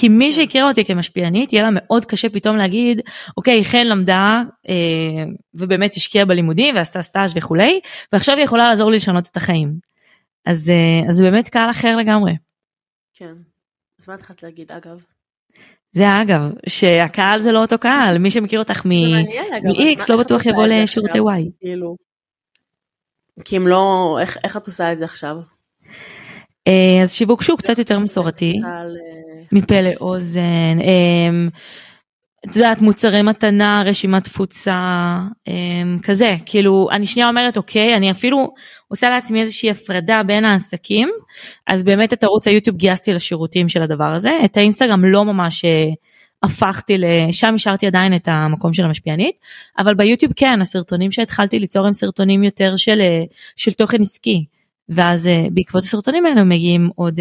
כי מי כן. שהכירה אותי כמשפיענית יהיה לה מאוד קשה פתאום להגיד אוקיי חן למדה אה, ובאמת השקיעה בלימודים ועשתה סטאז' וכולי ועכשיו היא יכולה לעזור לי לשנות את החיים. אז אה, זה באמת קהל אחר לגמרי. כן. אז מה התחלת להגיד אגב? זה האגב שהקהל זה לא אותו קהל מי שמכיר אותך אגב, מ-X לא בטוח יבוא לשירותי? Y. כאילו. כי אם לא, איך, איך את עושה את זה עכשיו? אה, אז שיווק שהוא קצת יותר מסורתי, אה, מפה לאוזן, אה, את יודעת מוצרי מתנה, רשימת תפוצה, כזה, כאילו אני שנייה אומרת אוקיי, אני אפילו עושה לעצמי איזושהי הפרדה בין העסקים, אז באמת את ערוץ היוטיוב גייסתי לשירותים של הדבר הזה, את האינסטגרם לא ממש הפכתי לשם השארתי עדיין את המקום של המשפיענית. אבל ביוטיוב כן הסרטונים שהתחלתי ליצור הם סרטונים יותר של של תוכן עסקי ואז אה, בעקבות הסרטונים האלה מגיעים עוד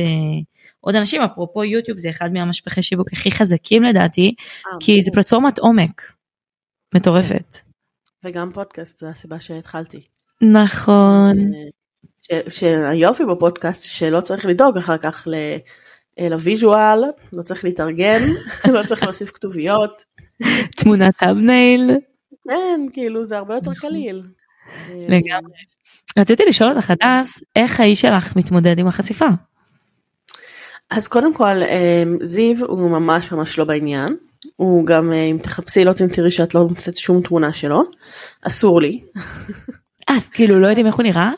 עוד אנשים אפרופו יוטיוב זה אחד מהמשפחי שיווק הכי חזקים לדעתי כי זה פלטפורמת עומק מטורפת. וגם פודקאסט זה הסיבה שהתחלתי. נכון. שהיופי בפודקאסט שלא צריך לדאוג אחר כך ל visual, לא צריך להתארגן, <laughs> לא צריך להוסיף כתוביות. thumbnail. כן, כאילו זה הרבה יותר נכון. קליל. לגמרי. רציתי לשאול אותך הדס, איך האיש שלך מתמודד עם החשיפה? אז קודם כל אמ, זיו הוא ממש ממש לא בעניין. הוא גם אה, אם תחפשי לא תראי שאת לא מוצאת שום תמונה שלו. אסור לי. אז כאילו לא יודעים איך הוא נראה?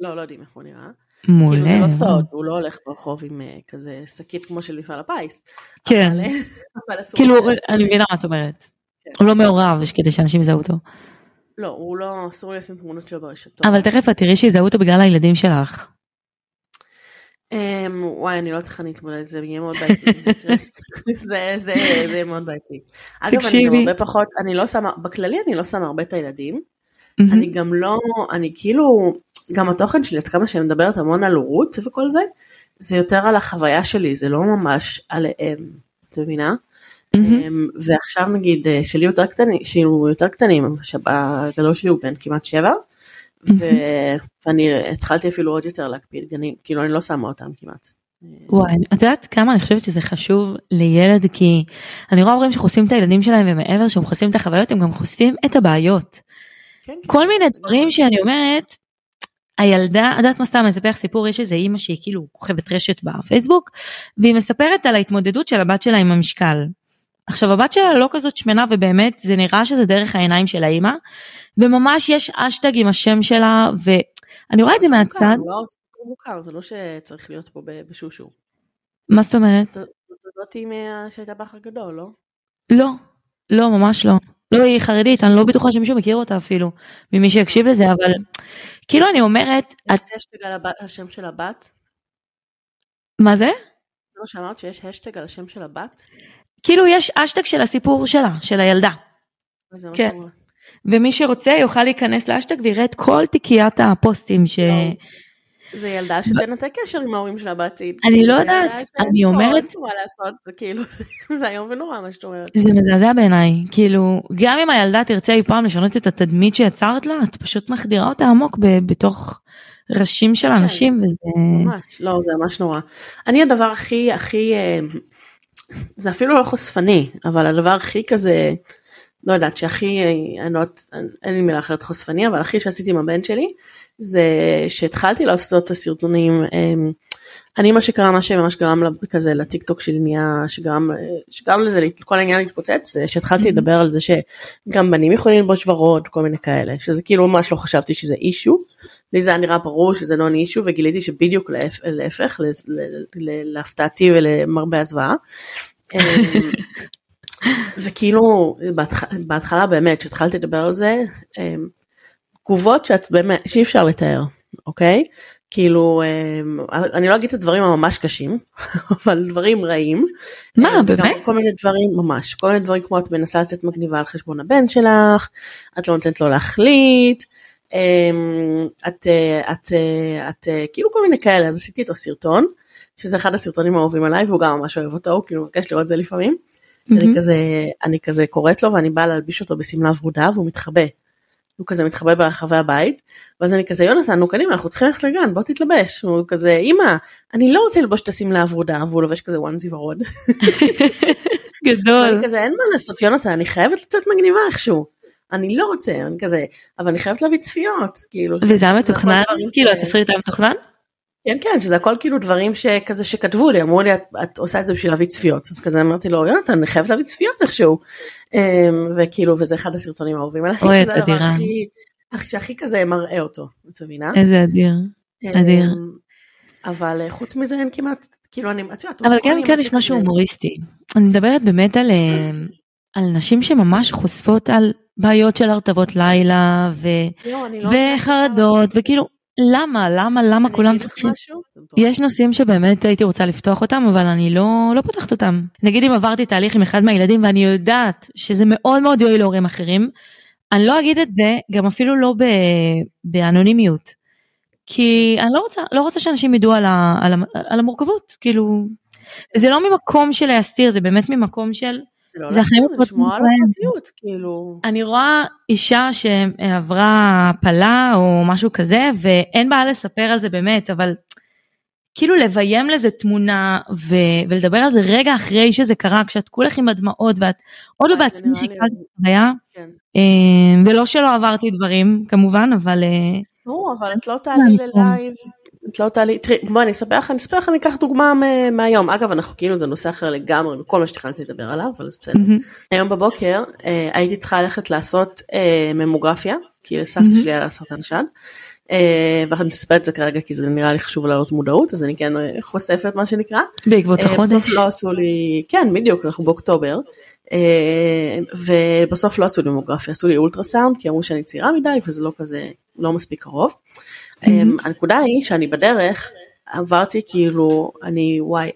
לא, לא יודעים איך הוא נראה. מעולה. כאילו זה לא סוד, הוא לא הולך ברחוב עם כזה שקית כמו של מפעל הפיס. כן. אבל, <laughs> אבל כאילו, אני מבינה מה את אומרת. כן. הוא לא מעורב, יש כדי שאנשים יזהו אותו. לא, הוא לא, אסור לי לשים תמונות שלו ברשתות. אבל תכף את תראי שיזהו אותו בגלל הילדים שלך. Um, וואי, אני לא יודעת איך אני אתמודד, זה יהיה מאוד בעייתי. <laughs> זה, זה, זה יהיה מאוד בעייתי. אגב, אני גם הרבה פחות, אני לא שמה, בכללי אני לא שמה הרבה את הילדים. אני גם לא, אני כאילו, גם התוכן שלי, עד כמה שאני מדברת המון על הורות וכל זה, זה יותר על החוויה שלי, זה לא ממש עליהם, את מבינה? Mm-hmm. ועכשיו נגיד אה, שלי יותר קטנים, שהוא יותר קטנים, הגדול שלי הוא בן כמעט שבע, mm-hmm. ו... ואני התחלתי אפילו עוד יותר להקפיד גנים, כאילו אני לא שמה אותם כמעט. וואי, את יודעת כמה אני חושבת שזה חשוב לילד כי אני רואה הורים שחושפים את הילדים שלהם ומעבר שהם חושפים את החוויות הם גם חושפים את הבעיות. כן, כן. כל מיני דברים שאני אומרת הילדה, את יודעת מה סתם, אני אספר לך סיפור, יש איזה אימא שהיא כאילו כוכבת רשת בפייסבוק, והיא מספרת על ההתמודדות של הבת שלה עם המשקל. עכשיו הבת שלה לא כזאת שמנה ובאמת זה נראה שזה דרך העיניים של האימא, וממש יש האשטג עם השם שלה, ואני רואה את זה מהצד. לא מוכר, זה לא שצריך להיות פה בשושו. מה זאת אומרת? זאת אימא שהייתה באח הגדול, לא? לא, לא, ממש לא. לא, היא חרדית, אני לא בטוחה שמישהו מכיר אותה אפילו, ממי שיקשיב לזה, אבל כאילו אני אומרת... יש האשטג על השם של הבת? מה זה? זה מה שאמרת שיש האשטג על השם של הבת? כאילו יש אשטג של הסיפור שלה, של הילדה. כן. ומי שרוצה יוכל להיכנס לאשטג ויראה את כל תיקיית הפוסטים ש... זה ילדה שתנתק קשר עם ההורים שלה בעתיד. אני לא יודעת, אני אומרת... זה כאילו, <laughs> זה איום ונורא מה שאת אומרת. זה מזעזע בעיניי, כאילו, גם אם הילדה תרצה אי פעם לשנות את התדמית שיצרת לה, את פשוט מחדירה אותה עמוק בתוך ראשים של כן, אנשים, וזה... ממש, לא, זה ממש נורא. אני הדבר הכי, הכי, אה, זה אפילו לא חושפני, אבל הדבר הכי כזה, לא יודעת, שהכי, אני לא אין לי מילה אחרת חושפני, אבל הכי שעשיתי עם הבן שלי, זה שהתחלתי לעשות את הסרטונים, אמ, אני מה שקרה, מה שממש גרם כזה לטיק טוק שלי נהיה, שגרם, שגרם לזה, כל העניין להתפוצץ, זה שהתחלתי mm-hmm. לדבר על זה שגם בנים יכולים ללבוש ורוד, כל מיני כאלה, שזה כאילו ממש לא חשבתי שזה אישו, לי זה היה נראה ברור שזה לא אישו, וגיליתי שבדיוק להפך, להפתעתי ולמרבה הזוועה. אמ, וכאילו בהתחלה באמת כשהתחלתי לדבר על זה אמ, תגובות שאת באמת, שאי אפשר לתאר, אוקיי? כאילו, אמ, אני לא אגיד את הדברים הממש קשים, <laughs> אבל דברים רעים. מה, אמ, באמת? כל מיני דברים, ממש, כל מיני דברים כמו את מנסה לצאת מגניבה על חשבון הבן שלך, את לא נותנת לו להחליט, את, אה, את, אה, את, את אה, כאילו כל מיני כאלה, אז עשיתי איתו סרטון, שזה אחד הסרטונים האהובים עליי, והוא גם ממש אוהב אותו, הוא כאילו מבקש לראות את זה לפעמים. אני כזה, אני כזה קוראת לו ואני באה להלביש אותו בשמלה ורודה והוא מתחבא. הוא כזה מתחבא ברחבי הבית, ואז אני כזה, יונתן, נו קדימה, אנחנו צריכים ללכת לגן, בוא תתלבש. הוא כזה, אמא, אני לא רוצה ללבוש את השמלה הוורודה, והוא לובש כזה וואנזי ורוד. <laughs> גדול. ואני כזה, אין מה לעשות, יונתן, אני חייבת לצאת מגניבה איכשהו. אני לא רוצה, אני כזה, אבל אני חייבת להביא צפיות, כאילו. וזה היה מתוכנן? כאילו, התסריט היה מתוכנן? כן כן שזה הכל כאילו דברים שכזה שכתבו לי אמרו לי את, את עושה את זה בשביל להביא צפיות אז כזה אמרתי לו יונתן אני חייבת להביא צפיות איכשהו אמ, וכאילו וזה אחד הסרטונים האהובים עליי. אוי <laughs> את אדירה. שהכי כזה מראה אותו את מבינה? איזה אדיר. אמ, אדיר. אבל אה, חוץ מזה אין כמעט כאילו אני את יודעת. אבל גם כן יש משהו הומוריסטי. אני מדברת באמת על אה, על נשים שממש חושפות על בעיות של הרטבות לילה ו... לא, לא וחרדות וכאילו למה, למה, למה כולם צריכים... יש נושאים שבאמת הייתי רוצה לפתוח אותם, אבל אני לא, לא פותחת אותם. נגיד אם עברתי תהליך עם אחד מהילדים ואני יודעת שזה מאוד מאוד יועיל להורים אחרים, אני לא אגיד את זה גם אפילו לא ב, באנונימיות. כי אני לא רוצה, לא רוצה שאנשים ידעו על, ה, על, ה, על המורכבות, כאילו, זה לא ממקום של להסתיר, זה באמת ממקום של, זה החיים נכון, הפרטיים הפרטיות, כאילו. אני רואה אישה שעברה הפלה או משהו כזה, ואין בעיה לספר על זה באמת, אבל כאילו לביים לזה תמונה ו- ולדבר על זה רגע אחרי שזה קרה, כשאת כולך עם הדמעות ואת עוד לא נראה לי- חיכלת את. אה, ולא שלא עברתי דברים כמובן, אבל אה, ברור, אבל את לא תעלי ללייב. את לא תעלי, תראי, בואי אני אספר לך, אני אספר לך, אני אקח דוגמה מהיום. אגב, אנחנו כאילו, זה נושא אחר לגמרי, מכל מה שתכננתי לדבר עליו, אבל זה בסדר. היום בבוקר אה, הייתי צריכה ללכת לעשות אה, ממוגרפיה, כי לסבתא. שלי היה לה סרטן שד. ואני מספרת את זה כרגע כי זה נראה לי חשוב להעלות מודעות, אז אני כן אה, חושפת מה שנקרא. בעקבות החודש. בסוף לא עשו לי, כן בדיוק, אנחנו באוקטובר, ובסוף לא עשו לי ממוגרפיה, עשו לי אולטרסאונד, כי אמרו שאני צעירה מדי וזה לא כזה, לא מספיק קרוב. מהמם. הנקודה היא שאני בדרך עברתי כאילו, אני וואי,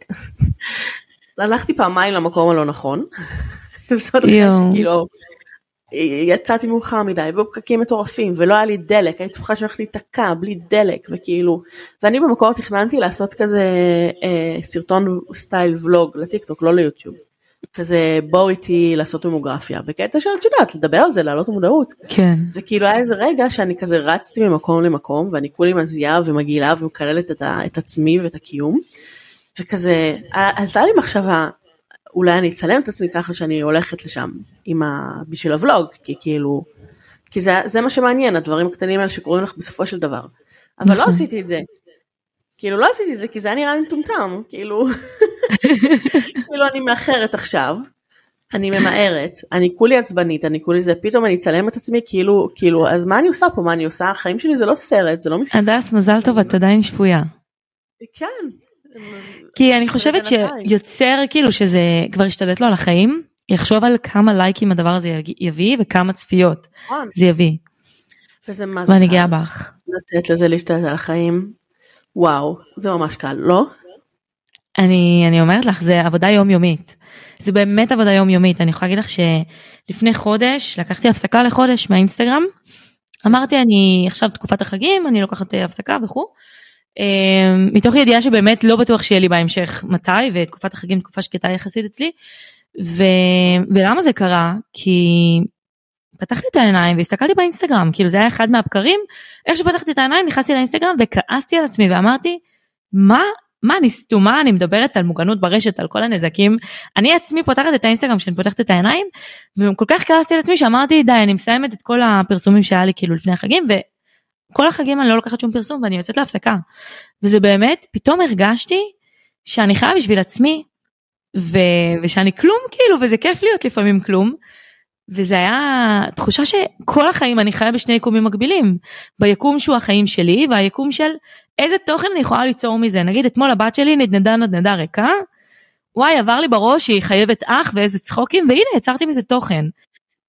הלכתי פעמיים למקום הלא נכון. <laughs> שכאילו, יצאתי מאוחר מדי ובפקקים מטורפים ולא היה לי דלק הייתי בטוחה שאני הולכת להיתקע בלי דלק וכאילו ואני במקור תכננתי לעשות כזה אה, סרטון סטייל ולוג לטיקטוק לא ליוטיוב. כזה בואו איתי לעשות ממוגרפיה בקטע שאת יודעת לדבר על זה להעלות מודעות כן. וכאילו היה איזה רגע שאני כזה רצתי ממקום למקום ואני כולי מזיעה ומגעילה ומקללת את, ה, את עצמי ואת הקיום. וכזה עלתה לי מחשבה אולי אני אצלם את עצמי ככה שאני הולכת לשם עם ה... בשביל הוולוג כי כאילו כי זה, זה מה שמעניין הדברים הקטנים האלה שקורים לך בסופו של דבר. אבל לא נכון. עשיתי את זה. כאילו לא עשיתי את זה כי זה היה נראה לי מטומטם כאילו כאילו אני מאחרת עכשיו. אני ממהרת, אני כולי עצבנית, אני כולי זה, פתאום אני אצלם את עצמי כאילו, כאילו, אז מה אני עושה פה, מה אני עושה, החיים שלי זה לא סרט, זה לא משחק, הדס, מזל טוב, את עדיין שפויה. כן. כי אני חושבת. שיוצר כאילו שזה כבר ישתלט לו על החיים, יחשוב על כמה לייקים הדבר הזה יביא וכמה צפיות נכון, זה יביא. וזה מה זה ואני גאה בך. לתת לזה להשתלט על החיים, וואו, זה ממש קל, לא? אני, אני אומרת לך, זה עבודה יומיומית. זה באמת עבודה יומיומית. אני יכולה להגיד לך שלפני חודש לקחתי הפסקה לחודש מהאינסטגרם. אמרתי אני עכשיו תקופת החגים, אני לוקחת אה, הפסקה וכו'. אה, מתוך ידיעה שבאמת לא בטוח שיהיה לי בהמשך מתי, ותקופת החגים תקופה שקטה יחסית אצלי. ו... ולמה זה קרה? כי פתחתי את העיניים והסתכלתי באינסטגרם, כאילו זה היה אחד מהבקרים, איך שפתחתי את העיניים נכנסתי לאינסטגרם וכעסתי על עצמי ואמרתי, מה, מה אני סתומה, אני מדברת על מוגנות ברשת, על כל הנזקים, אני עצמי פותחת את האינסטגרם כשאני פותחת את העיניים, וכל כך כעסתי על עצמי שאמרתי די אני מסיימת את כל הפרסומים שהיה לי כאילו לפני החגים, וכל החגים אני לא לוקחת שום פרסום ואני יוצאת להפסקה. וזה באמת, פתאום הרגשתי שאני חיה בשביל עצמי, ו... ושאני כלום כאילו, וזה כיף להיות לפעמים כלום. וזה היה תחושה שכל החיים אני חיה בשני יקומים מקבילים. ביקום שהוא החיים שלי והיקום של איזה תוכן אני יכולה ליצור מזה. נגיד אתמול הבת שלי נדנדה נדנדה ריקה, וואי עבר לי בראש שהיא חייבת אח ואיזה צחוקים והנה יצרתי מזה תוכן.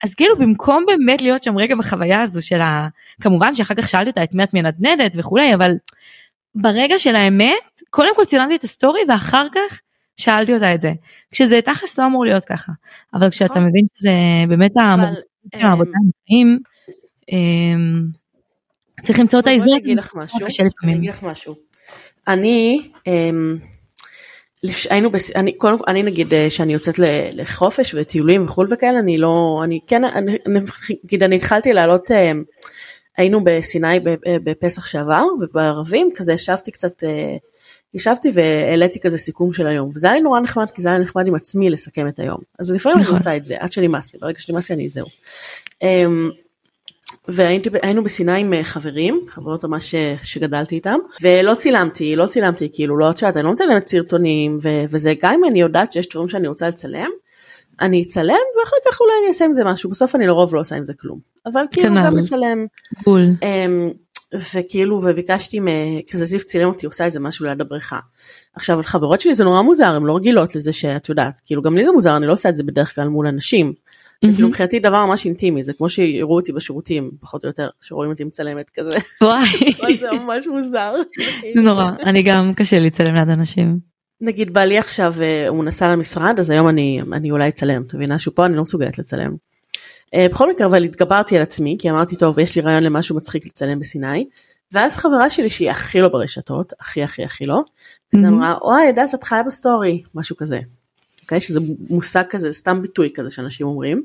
אז כאילו במקום באמת להיות שם רגע בחוויה הזו של ה... כמובן שאחר כך שאלתי אותה את מי את מנדנדת וכולי אבל ברגע של האמת קודם כל צילמתי את הסטורי ואחר כך שאלתי אותה את זה. כשזה תכלס לא אמור להיות ככה. אבל כשאתה נכון. מבין שזה באמת אבל, העבודה אמ, עם החיים, צריך למצוא את האיזון. אני אגיד לך משהו, אני אמ, היינו, בס... אני, קודם אני נגיד אה, שאני יוצאת לחופש וטיולים וחו"ל וכאלה, אני לא, אני כן, אני, נגיד אני התחלתי לעלות, אמ, היינו בסיני בפסח שעבר ובערבים כזה ישבתי קצת, אה, ישבתי והעליתי כזה סיכום של היום, וזה היה לי נורא נחמד כי זה היה נחמד עם עצמי לסכם את היום, אז לפעמים אני נכון. עושה את זה עד שנמאס לי, ברגע שנמאס לי אני זהו. אמ, והיינו בסיני עם אה, חברים, חברות ממש אה, שגדלתי איתם, ולא צילמתי, לא צילמתי, כאילו לא את יודעת, אני לא מצלמת סרטונים, וזה גם אם אני יודעת שיש דברים שאני רוצה לצלם, אני אצלם ואחר כך אולי אני אעשה עם זה משהו, בסוף אני לרוב לא עושה עם זה כלום, אבל כאילו כנ"ל. גם לצלם, בול. אמ, וכאילו וביקשתי מ- כזה זיו צילם אותי עושה איזה משהו ליד הבריכה. עכשיו חברות שלי זה נורא מוזר הן לא רגילות לזה שאת יודעת כאילו גם לי זה מוזר אני לא עושה את זה בדרך כלל מול אנשים. זה כאילו מבחינתי דבר ממש אינטימי, זה כמו שיראו אותי בשירותים, פחות או יותר, שרואים אותי מצלמת כזה. וואי. <laughs> זה ממש מוזר. זה נורא, אני גם קשה לי לצלם ליד אנשים. נגיד בעלי עכשיו אה, הוא נסע למשרד אז היום אני אני אולי אצלם את מבינה שהוא פה אני לא מסוגלת לצלם. אה, בכל מקרה אבל התגברתי על עצמי כי אמרתי טוב יש לי רעיון למשהו מצחיק לצלם בסיני. ואז חברה שלי שהיא הכי לא ברשתות הכי הכי הכי לא. אז מהמם. אמרה אוי הדס את חיה ב story משהו כזה. אוקיי שזה מושג כזה סתם ביטוי כזה שאנשים אומרים.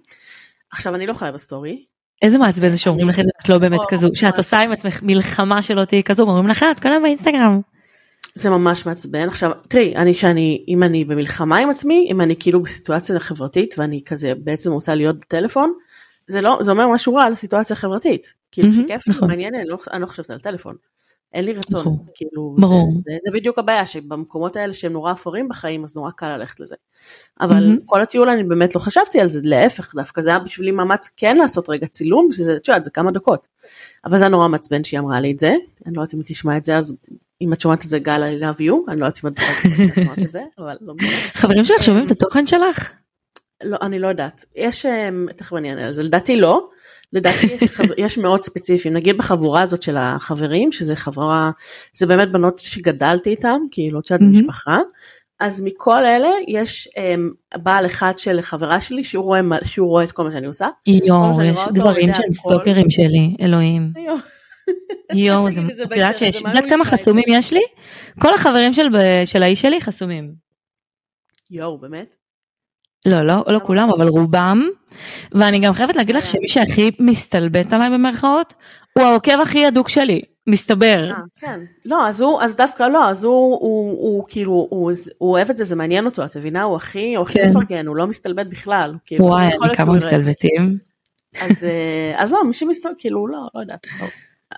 עכשיו אני לא חיה ב story. איזה מעצבן זה שאומרים לך את זה, את לא באמת כזו, שאת. עושה עם עצמך מלחמה שלא תהיי כזו, ואומרים לך את כל באינסטגרם. זה ממש מעצבן עכשיו תראי אני שאני אם אני במלחמה עם עצמי אם אני כאילו בסיטואציה חברתית ואני כזה בעצם רוצה להיות בטלפון זה לא זה אומר משהו רע על הסיטואציה החברתית כאילו שכיף נכון. מעניין אני לא, אני לא חושבת על טלפון. אין לי רצון נכון. כאילו ברור. זה, זה, זה בדיוק הבעיה שבמקומות האלה שהם נורא אפורים בחיים אז נורא קל ללכת לזה. אבל מהמם. כל הטיול אני באמת לא חשבתי על זה להפך דווקא זה היה בשבילי מאמץ כן לעשות רגע צילום שזה את יודעת זה כמה דקות. אבל זה היה נורא מעצבן שהיא אמרה לי את זה אני לא יודעת אם היא תשמע את זה אז אם את שומעת את זה גל I love you אני לא יודעת אם את <laughs> שומעת את זה אבל לא. חברים שלך שומעים את התוכן שלך? לא אני לא יודעת יש אמ, תכף אני אענה על זה לדעתי לא. לדעתי יש, <laughs> יש מאוד ספציפיים נגיד בחבורה הזאת של החברים שזה חברה זה באמת בנות שגדלתי איתם כאילו את יודעת מהמם. משפחה אז מכל אלה יש um, בעל אחד של חברה שלי שהוא רואה שהוא רואה את כל מה שאני עושה. יואו, יש גברים יודע שהם. סטוקרים שלי, אלוהים. יואו, <laughs> זה- את יודעת שיש, את יודעת כמה? חסומים יש לי? כל החברים של של האיש שלי חסומים. יואו באמת? לא, לא, לא כולם, אבל רובם. ואני גם חייבת להגיד לך שמי שהכי מסתלבט עליי במרכאות, הוא העוקב הכי הדוק שלי, מסתבר. אה, כן. לא אז הוא אז דווקא לא אז הוא הוא, הוא כאילו הוא, הוא אוהב את זה זה מעניין אותו את מבינה הוא הכי הוא הכי כן. מפרגן הוא לא מסתלבט בכלל. כאילו, וואי, כמה. מסתלבטים. אז אה, אז לא מי שמסתכל כאילו לא לא יודעת.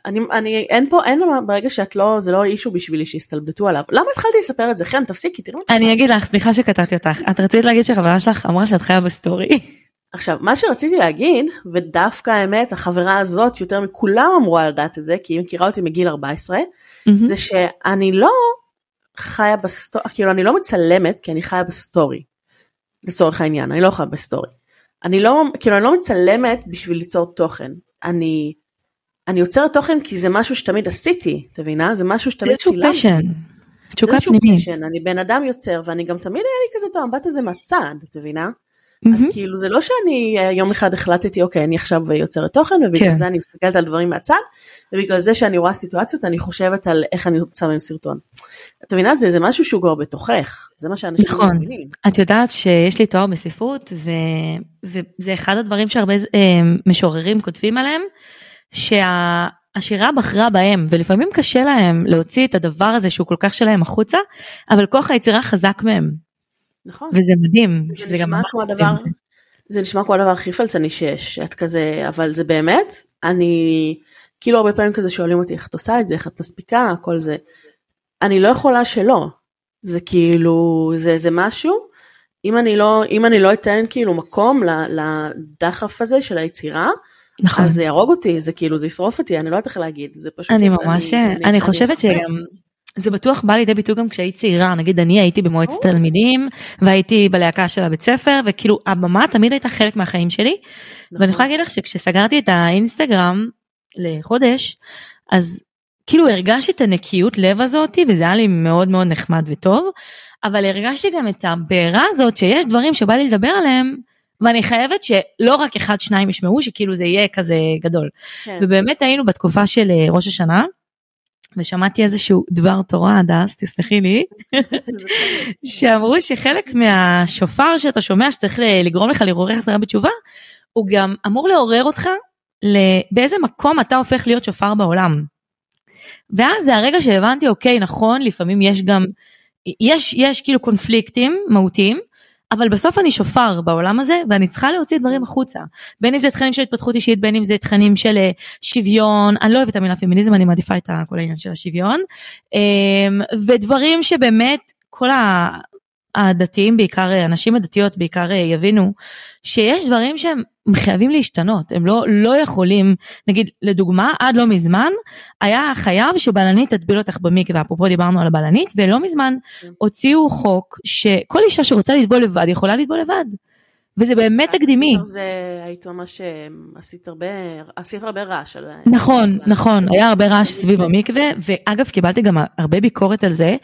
אני אני אין פה אין מה ברגע שאת לא זה לא אישו בשבילי שיסתלבטו עליו למה התחלתי לספר את זה חן תפסיקי את אני אגיד לך, סליחה שקטעתי אותך, את רצית להגיד שחברה שלך אמרה שאת חיה בסטורי. עכשיו מה שרציתי להגיד ודווקא האמת החברה הזאת יותר מכולם אמורה לדעת את זה כי היא מכירה אותי מגיל 14 זה שאני לא חיה ב story כאילו אני לא מצלמת כי אני חיה ב story. לצורך העניין אני לא חיה בסטורי. אני לא כאילו אני לא מצלמת בשביל ליצור תוכן אני אני יוצרת תוכן כי זה משהו שתמיד עשיתי את מבינה זה משהו זה שתמיד איזשהו צילמתי. passion. זה תשוקה איזשהו פנימית. passion, אני בן אדם יוצר ואני גם תמיד היה לי כזה את המבט הזה מהצד את מבינה? אז. כאילו זה לא שאני אה, יום אחד החלטתי אוקיי אני עכשיו יוצרת תוכן ובגלל כן. זה אני מסתכלת על דברים מהצד ובגלל זה שאני רואה סיטואציות אני חושבת על איך אני רוצה עם סרטון. את מבינה זה זה משהו שהוא כבר בתוכך זה מה שאנשים נכון. מבינים. את יודעת שיש לי תואר בספרות ו... וזה אחד הדברים שהרבה אה, משוררים כותבים עליהם שהשירה בחרה בהם ולפעמים קשה להם להוציא את הדבר הזה שהוא כל כך שלהם החוצה אבל כוח היצירה חזק מהם נכון. וזה מדהים זה שזה נשמע כמו. הדבר זה נשמע כמו הדבר הכי פלצני שיש את כזה אבל זה באמת אני כאילו הרבה פעמים כזה שואלים אותי איך את עושה את זה איך את מספיקה הכל זה. אני לא יכולה שלא זה כאילו זה זה משהו אם אני לא אם אני לא אתן כאילו מקום לדחף הזה של היצירה נכון. אז זה יהרוג אותי זה כאילו זה ישרוף אותי אני לא יודעת איך להגיד זה פשוט אני ממש אני חושבת אחווה. שגם זה בטוח בא לידי ביטוי גם כשהיית צעירה נגיד אני הייתי במועצת. תלמידים והייתי בלהקה של הבית ספר וכאילו הבמה תמיד הייתה חלק מהחיים שלי ואני נכון. יכולה להגיד לך שכשסגרתי את האינסטגרם לחודש אז כאילו הרגשתי את הנקיות לב הזאתי וזה היה לי מאוד מאוד נחמד וטוב אבל הרגשתי גם את הבעירה הזאת שיש דברים שבא לי לדבר עליהם ואני חייבת שלא רק אחד שניים ישמעו שכאילו זה יהיה כזה גדול כן. ובאמת היינו בתקופה של אה, ראש השנה ושמעתי איזשהו דבר תורה הדס תסלחי לי <laughs> שאמרו שחלק מהשופר שאתה שומע שצריך לגרום לך לעורר חזרה בתשובה הוא גם אמור לעורר אותך באיזה מקום אתה הופך להיות שופר בעולם. ואז זה הרגע שהבנתי אוקיי נכון לפעמים יש גם יש יש כאילו קונפליקטים מהותיים אבל בסוף אני שופר בעולם הזה ואני צריכה להוציא דברים החוצה. בין אם זה תכנים של התפתחות אישית בין אם זה תכנים של אה, שוויון. אני לא אוהבת את המילה פמיניזם אני מעדיפה את כל העניין של השוויון. אמ, ודברים שבאמת כל ה- הדתיים בעיקר הנשים הדתיות בעיקר יבינו שיש דברים שהם חייבים להשתנות הם לא לא יכולים נגיד לדוגמה עד לא מזמן היה חייב שבלנית תטביל אותך במקווה אפרופו דיברנו על הבלנית ולא מזמן כן. הוציאו חוק שכל אישה שרוצה לטבול לבד יכולה לטבול לבד. וזה באמת תקדימי. זה היית ממש, אה, עשית הרבה, עשית הרבה רעש על... נכון, נכון, היה הרבה רעש סביב המקווה, ואגב קיבלתי גם הרבה ביקורת על זה,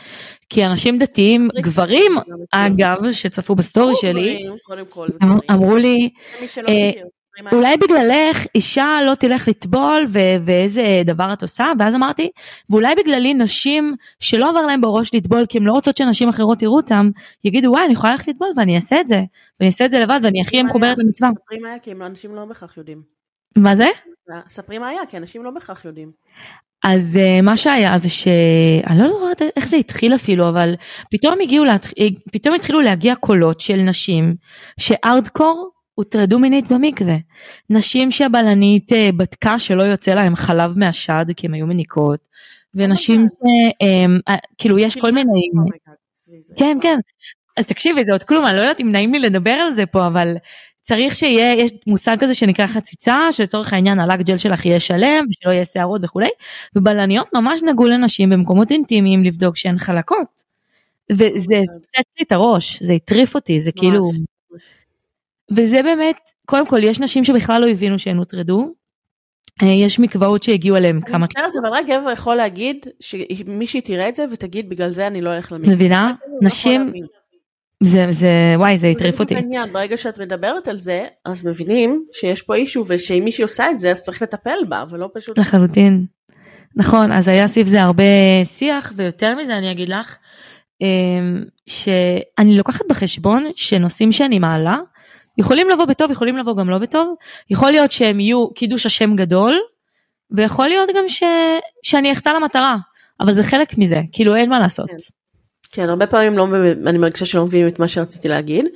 כי אנשים דתיים, גברים, אגב, שצפו בסטורי שלי, אמרו לי, אולי בגללך אישה לא תלך לטבול ו- ואיזה דבר את עושה ואז אמרתי ואולי בגללי נשים שלא עבר להם בראש לטבול כי הן לא רוצות שנשים אחרות יראו אותם יגידו וואי אני יכולה ללכת לטבול ואני אעשה את זה ואני אעשה את זה לבד ואני הכי מחוברת למצווה. ספרי מה היה כי אנשים לא בהכרח יודעים. מה זה? ספרי מה היה כי אנשים לא בהכרח יודעים. אז uh, מה שהיה זה שאני לא יודעת איך זה התחיל אפילו אבל פתאום הגיעו פתאום התחילו להגיע קולות של נשים שארדקור הוטרדו מינית במקווה. נשים שהבלנית אה, בדקה שלא יוצא להם חלב מהשד כי הן היו מניקות, ונשים שכאילו יש כל מיני... כן, כן. אז תקשיבי, זה עוד כלום, אני לא יודעת אם נעים לי לדבר על זה פה, אבל צריך שיהיה, יש מושג כזה שנקרא חציצה, שלצורך העניין הלק ג'ל שלך יהיה שלם, ושלא יהיה שערות וכולי, ובלניות ממש נגעו לנשים במקומות אינטימיים לבדוק שהן חלקות. וזה הפצץ לי את הראש, זה הטריף אותי, זה כאילו... וזה באמת, קודם כל יש נשים שבכלל לא הבינו שהן הוטרדו. אה, יש מקוואות שהגיעו אליהם כמה... אני מצטערת, אבל רק גבר יכול להגיד שמישהי תראה את זה ותגיד בגלל זה אני לא הולך למקווה. מבינה? לא נשים... זה, זה, וואי, זה הטריף אותי. העניין, ברגע שאת מדברת על זה, אז מבינים שיש פה אישו ושאם מישהי עושה את זה, אז צריך לטפל בה, ולא פשוט... לחלוטין. נכון, אז היה סביב זה הרבה שיח, ויותר מזה אני אגיד לך, אה, שאני לוקחת בחשבון שנושאים שאני מעלה, יכולים לבוא בטוב, יכולים לבוא גם לא בטוב, יכול להיות שהם יהיו קידוש השם גדול, ויכול להיות גם ש... שאני אחטא למטרה, אבל זה חלק מזה, כאילו אין מה לעשות. כן, כן הרבה פעמים לא, אני מרגישה שלא מבינים את מה שרציתי להגיד,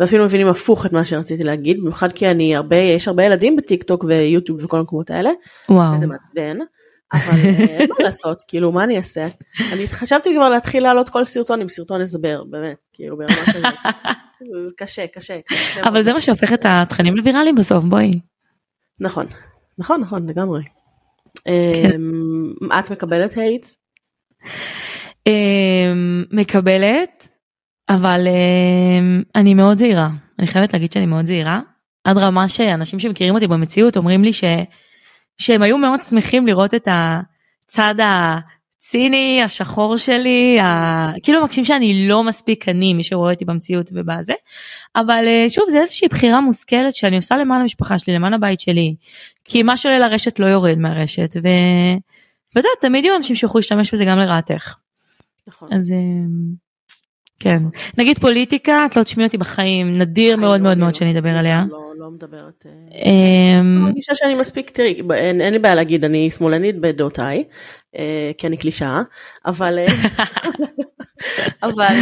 ואפילו מבינים הפוך את מה שרציתי להגיד, במיוחד כי אני הרבה, יש הרבה ילדים בטיק טוק ויוטיוב וכל המקומות האלה, וואו. וזה מעצבן. אבל אה, אין מה <laughs> לעשות, כאילו, מה אני אעשה? אני חשבתי כבר להתחיל לעלות כל סרטון עם סרטון הסבר, באמת, כאילו, ברמה כזאת. <laughs> קשה, קשה. אבל זה מה שהופך את התכנים לוויראליים בסוף, בואי. נכון, נכון, נכון, לגמרי. כן. אמ, את מקבלת הייטס? אמ, מקבלת, אבל אמ, אני מאוד זהירה. אני חייבת להגיד שאני מאוד זהירה. עד רמה שאנשים שמכירים אותי במציאות אומרים לי ש... שהם היו מאוד שמחים לראות את הצד הציני, השחור שלי, ה... כאילו מקשים שאני לא מספיק אני, מי שרואה אותי במציאות ובזה, אבל אה, שוב זה איזושהי בחירה מושכלת שאני עושה למען המשפחה שלי, למען הבית שלי, כי מה שעולה לרשת לא יורד מהרשת, ו... ואתה יודע, תמיד יהיו אנשים שיוכלו להשתמש בזה גם לרעתך. נכון. אז אה, כן. נגיד פוליטיקה, את לא תשמעי אותי בחיים, נדיר מאוד מאוד מאוד שאני אדבר עליה. לא, לא מדברת. אה, אמ, אני מרגישה שאני מספיק, תראי, אין לי בעיה להגיד, אני שמאלנית בדעותיי, אה, כי אני קלישאה, אבל... <laughs> אבל,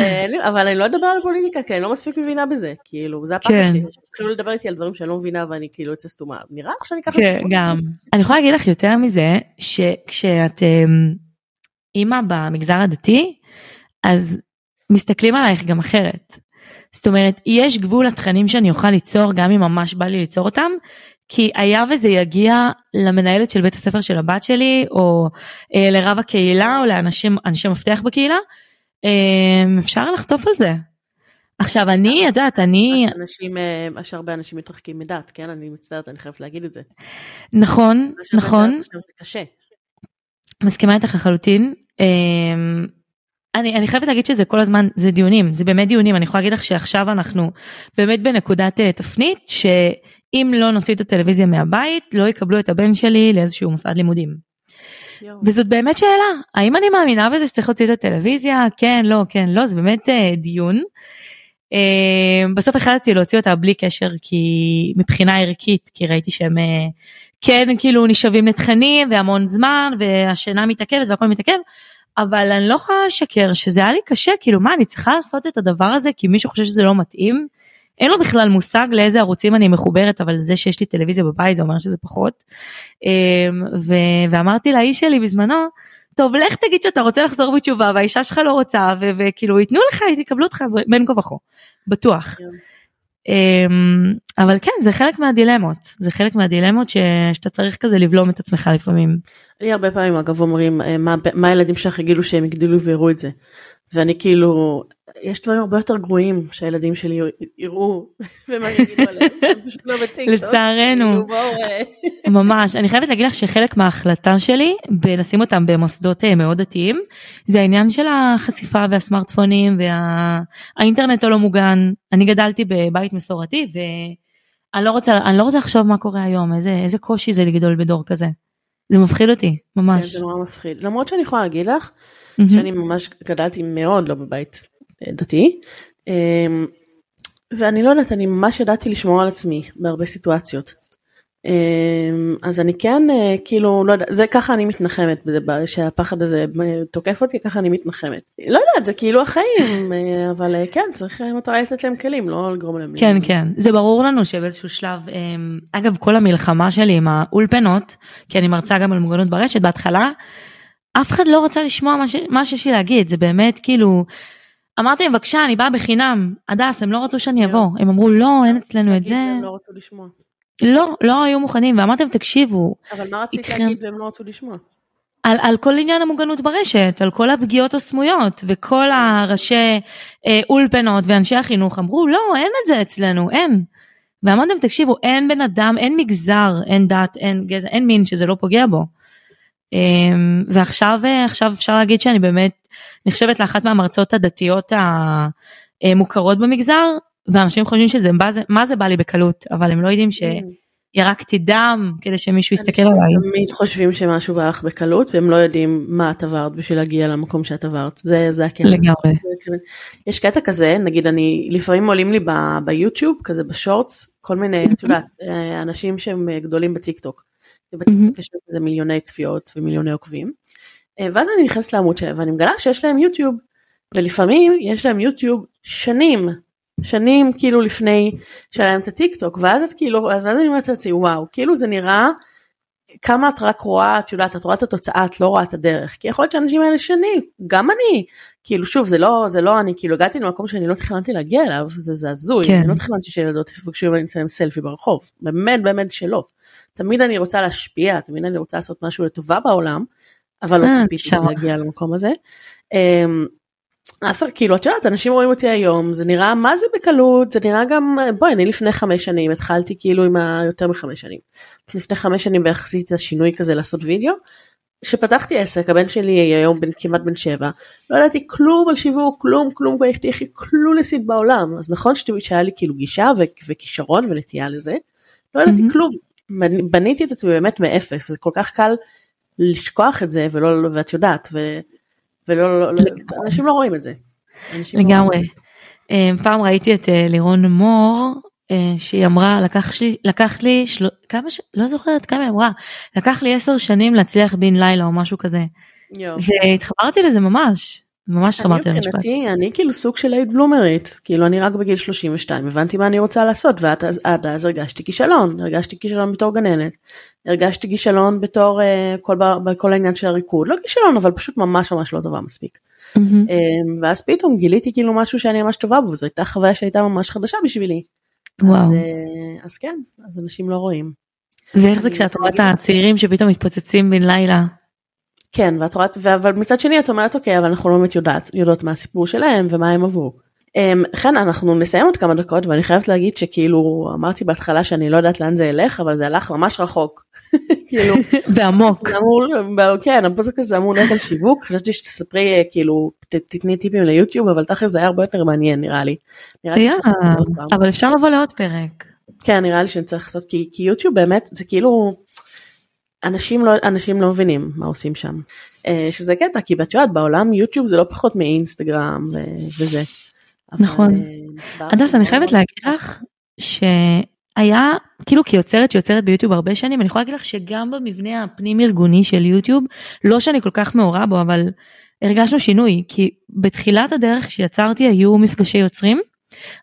אבל אני לא אדבר על פוליטיקה כי אני לא מספיק מבינה בזה כאילו זה הפחד כן. שלי, התחילו לדבר איתי על דברים שאני לא מבינה ואני כאילו יוצא סתומה נראה לך שאני ככה כן גם אני יכולה להגיד לך יותר מזה שכשאת אמ, אימא במגזר הדתי אז מסתכלים עלייך גם אחרת. זאת אומרת, יש גבול לתכנים שאני אוכל ליצור, גם אם ממש בא לי ליצור אותם, כי היה וזה יגיע למנהלת של בית הספר של הבת שלי, או אה, לרב הקהילה, או לאנשים מפתח בקהילה, אה, אפשר לחטוף על זה. עכשיו אני יודעת אני אנשים אה, יש הרבה אנשים מתרחקים מדת כן אני מצטערת אני חייבת להגיד את זה. נכון נכון. זה קשה. מסכימה איתך לחלוטין. אה, אני, אני חייבת להגיד שזה כל הזמן, זה דיונים, זה באמת דיונים, אני יכולה להגיד לך שעכשיו אנחנו באמת בנקודת uh, תפנית, שאם לא נוציא את הטלוויזיה מהבית, לא יקבלו את הבן שלי לאיזשהו מוסד לימודים. יו. וזאת באמת שאלה, האם אני מאמינה בזה שצריך להוציא את הטלוויזיה? כן, לא, כן, לא, זה באמת uh, דיון. Uh, בסוף החלטתי להוציא אותה בלי קשר, כי מבחינה ערכית, כי ראיתי שהם uh, כן כאילו נשאבים לתכנים והמון זמן, והשינה מתעכבת והכל מתעכב. אבל אני לא יכולה לשקר שזה היה לי קשה, כאילו מה, אני צריכה לעשות את הדבר הזה כי מישהו חושב שזה לא מתאים? אין לו בכלל מושג לאיזה ערוצים אני מחוברת, אבל זה שיש לי טלוויזיה בבית זה אומר שזה פחות. אמ, ו- ואמרתי לאיש שלי בזמנו, טוב, לך תגיד שאתה רוצה לחזור בתשובה והאישה שלך לא רוצה, וכאילו ייתנו לך, יקבלו אותך בין כה וכה, בטוח. כן. אמ, אבל כן, זה חלק מהדילמות, זה חלק מהדילמות ש... שאתה צריך כזה לבלום את עצמך לפעמים. לי הרבה פעמים אגב אומרים אה, מה, מה הילדים שלך יגידו שהם יגדלו ויראו את זה. ואני כאילו, יש דברים הרבה יותר גרועים שהילדים שלי יראו <laughs> ומה יגידו עליהם, <laughs> פשוט לא בטיקטוק. לצערנו, כאילו, אה, <laughs> ממש. אני חייבת להגיד לך שחלק מההחלטה שלי בלשים אותם במוסדות אה, מאוד דתיים, זה העניין של החשיפה והסמארטפונים והאינטרנט הלא מוגן. אני גדלתי בבית מסורתי ואני לא רוצה, לא רוצה לחשוב מה קורה היום, איזה, איזה קושי זה לגדול בדור כזה. זה מפחיד אותי, ממש. כן, זה נורא מפחיד. למרות שאני יכולה להגיד לך, מהמם. שאני ממש גדלתי מאוד לא בבית אה, דתי. אמ, ואני לא יודעת, אני ממש ידעתי לשמור על עצמי בהרבה סיטואציות. אמ, אז אני כן, אה, כאילו, לא יודעת, זה ככה אני מתנחמת, בזה, שהפחד הזה אה, תוקף אותי, ככה אני מתנחמת. לא יודעת, זה כאילו החיים, אה, אבל כן, צריך מטרה לתת להם כלים, לא לגרום להם. כן כן זה ברור לנו שבאיזשהו שלב אגב כל המלחמה שלי עם האולפנות כי אני מרצה גם על מוגנות ברשת בהתחלה אף אחד לא רצה לשמוע מה, ש... מה שיש לי להגיד זה באמת כאילו אמרתי להם בבקשה אני באה בחינם הדס הם לא רצו שאני אבוא הם אמרו לא אין אצלנו את זה הם לא רצו לשמוע. לא לא היו מוכנים ואמרתי להם תקשיבו אבל מה רצית איתכם. להגיד והם לא רצו לשמוע? על, על כל עניין המוגנות ברשת, על כל הפגיעות הסמויות, וכל הראשי אה, אולפנות ואנשי החינוך אמרו, לא, אין את זה אצלנו, אין. ואמרתם, תקשיבו, אין בן אדם, אין מגזר, אין דת, אין גזע, אין מין שזה לא פוגע בו. אה, ועכשיו אה, עכשיו אפשר להגיד שאני באמת נחשבת לאחת מהמרצות הדתיות המוכרות במגזר, ואנשים חושבים שזה, מה זה, מה זה בא לי בקלות, אבל הם לא יודעים שירקתי דם כדי שמישהו יסתכל אנשים עליי. תמיד חושבים שמשהו בא לך בקלות והם לא יודעים מה את עברת בשביל להגיע למקום שאת עברת זה זה הקטע. לגמרי. יש קטע כזה נגיד אני לפעמים עולים לי ב- ביוטיוב כזה בשורטס כל מיני את יודעת אה, אנשים שהם אה, גדולים בטיק טוק. ובטיק טוק יש להם כזה מיליוני צפיות ומיליוני עוקבים. אה, ואז אני נכנסת לעמוד שלהם ואני מגלה שיש להם יוטיוב ולפעמים יש להם יוטיוב שנים שנים כאילו לפני שהיה להם את הטיק טוק ואז את כאילו ואז אני אומרת לעצמי וואו כאילו זה נראה כמה את רק רואה את יודעת את רואה את התוצאה את לא רואה את הדרך כי יכול להיות שהאנשים האלה שנים גם אני כאילו שוב זה לא זה לא אני כאילו הגעתי למקום שאני לא תכננתי להגיע אליו זה זה הזוי כן. אני לא תכננתי שילדות יפגשו ממני לצלם סלפי ברחוב באמת באמת שלא תמיד אני רוצה להשפיע תמיד אני רוצה לעשות משהו לטובה בעולם אבל לא אה, ציפיתי. להגיע למקום הזה. אמ, אף כאילו את יודעת אנשים רואים אותי היום זה נראה מה זה בקלות זה נראה גם בואי אני לפני חמש שנים התחלתי כאילו עם ה... יותר מחמש שנים. לפני חמש שנים בערך עשיתי את השינוי כזה לעשות וידאו. שפתחתי עסק הבן שלי היום בן כמעט בן שבע לא ידעתי כלום על שיווק כלום כלום הייתי הכי קלולסית בעולם אז נכון שהיה לי כאילו גישה ו- וכישרון ונטייה לזה לא ידעתי מהמם. כלום בנ- בניתי את עצמי באמת מאפס זה כל כך קל לשכוח את זה ולא ואת יודעת ו- ולא לא, לא, אנשים לא רואים את זה. לא. לגמרי. אה, פעם ראיתי את אה, לירון מור אה, שהיא אמרה לקח, לי, לקח לי של... כמה ש... לא זוכרת כמה היא אמרה לקח לי עשר שנים להצליח בן לילה או משהו כזה יואו. והתחברתי לזה ממש ממש אני התחברתי למשפט. מבחינתי אני כאילו סוג של late בלומרית כאילו אני רק בגיל 32 הבנתי מה אני רוצה לעשות ועד אז, עד אז הרגשתי כישלון הרגשתי כישלון בתור גננת הרגשתי כישלון בתור uh, כל, בכל העניין של הריקוד לא כישלון אבל פשוט ממש ממש לא טובה מספיק מהמם. um, ואז פתאום גיליתי כאילו משהו שאני ממש טובה בו וזו הייתה חוויה שהייתה ממש חדשה בשבילי. אז, וואו. uh, אז כן אז אנשים לא רואים. ואיך זה אני- כשאת רואה את אני- הצעירים שפתאום מתפוצצים בן לילה. כן ואת רואה אבל מצד שני את אומרת אוקיי אבל אנחנו לא באמת יודעת יודעות מה הסיפור שלהם ומה הם עברו. Um, חן אנחנו נסיים עוד כמה דקות ואני חייבת להגיד שכאילו אמרתי בהתחלה שאני לא יודעת לאן זה ילך אבל זה הלך ממש רחוק. <laughs> כאילו <laughs> ועמוק. אמור כן הפודקאסט הזה אמור להיות על שיווק חשבתי שתספרי אה, כאילו ת- תתני טיפים ליוטיוב אבל תכל'ס זה היה הרבה יותר מעניין נראה לי. נראה לי. אבל אפשר לבוא לעוד פרק. כן נראה לי שנצטרך לעשות כי, כי יוטיוב באמת זה כאילו אנשים לא אנשים לא מבינים מה עושים שם אה, שזה קטע כי את יודעת בעולם יוטיוב זה לא פחות מאינסטגרם ו- וזה. נכון. אה, הדס אני חייבת מאוד להגיד. לך שהיה כאילו כיוצרת שיוצרת ביוטיוב הרבה שנים אני יכולה להגיד לך שגם במבנה הפנים ארגוני של יוטיוב לא שאני כל כך מעורה בו אבל הרגשנו שינוי כי בתחילת הדרך כשיצרתי היו מפגשי יוצרים.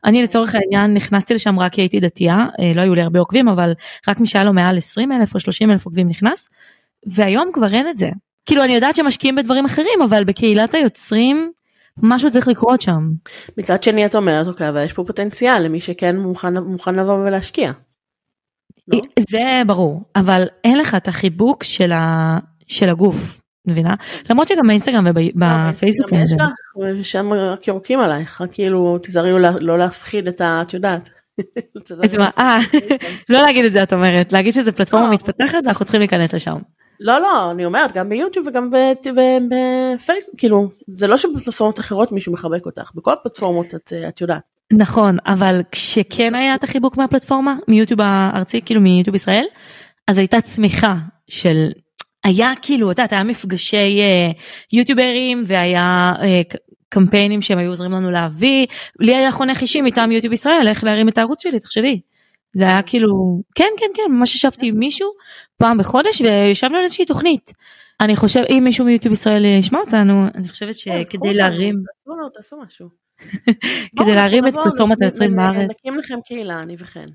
אני לצורך העניין נכנסתי לשם רק כי הייתי דתייה אה, לא היו לי הרבה עוקבים אבל רק מי שהיה לו מעל 20 אלף או 30 אלף עוקבים נכנס. והיום כבר אין את זה כאילו אני יודעת שמשקיעים בדברים אחרים אבל בקהילת היוצרים משהו צריך לקרות שם. מצד שני את אומרת, אוקיי, אבל יש פה פוטנציאל למי שכן מוכן, מוכן לבוא ולהשקיע. לא? זה ברור, אבל אין לך את החיבוק של, ה... של הגוף, מבינה? למרות שגם באינסטגרם ובפייסבוק. לא, יש לך, שם רק יורקים עלייך, רק כאילו תיזהרי לא, לא להפחיד את ה... את יודעת. <laughs> אה, <laughs> לא להגיד את זה את אומרת, להגיד שזה פלטפורמה לא. מתפתחת ואנחנו צריכים להיכנס לשם. לא לא אני אומרת גם ביוטיוב וגם בפייסבוק כאילו זה לא שבפלטפורמות אחרות מישהו מחבק אותך בכל הפלטפורמות את, את יודעת. נכון אבל כשכן היה את החיבוק מהפלטפורמה מיוטיוב הארצי כאילו מיוטיוב ישראל אז הייתה צמיחה של היה כאילו את יודעת היה מפגשי uh, יוטיוברים והיה uh, קמפיינים שהם היו עוזרים לנו להביא לי היה חונך אישי מטעם יוטיוב ישראל איך להרים את הערוץ שלי תחשבי. זה היה כאילו כן כן כן ממש ישבתי עם מישהו פעם בחודש וישבנו על איזושהי תוכנית. אני חושב אם מישהו מיוטיוב ישראל ישמע אותנו אני חושבת כן, שכדי להרים תעשו משהו <laughs> כדי להרים את פלטפורמת היוצרים בארץ. נקים לכם קהילה אני וכן.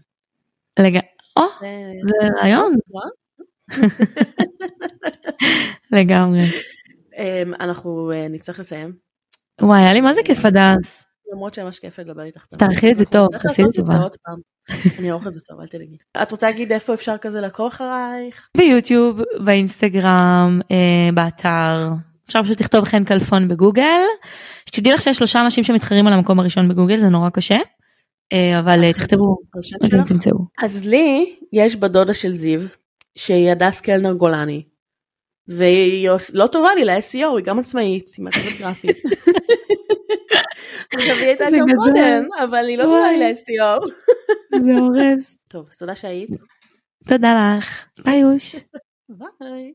זה רעיון. לגמרי. אמ, אנחנו אה, נצטרך לסיים. וואי היה לי מה זה כיף הדס. למרות שממש כיף לדבר איתך. תערכי את זה טוב תעשי לי טובה. אני אערוך את זה טוב, אל תדאגי. את רוצה להגיד איפה אפשר כזה לעקוב אחרייך? ביוטיוב, באינסטגרם, אה, באתר. אפשר פשוט לכתוב חן כלפון בגוגל. שתדעי לך שיש שלושה אנשים שמתחרים על המקום הראשון בגוגל, זה נורא קשה. אה, אבל תכתבו, <laughs> תמצאו. אז לי יש בדודה של זיו, שהיא הדס קלנר גולני. והיא לא טובה לי ל-SEO, היא גם עצמאית, היא מעצבת גרפית. עכשיו היא הייתה שם קודם, אבל היא לא טובה לי ל-SEO. זה הורס. טוב, אז תודה שהיית. תודה לך. ביי יוש. ביי.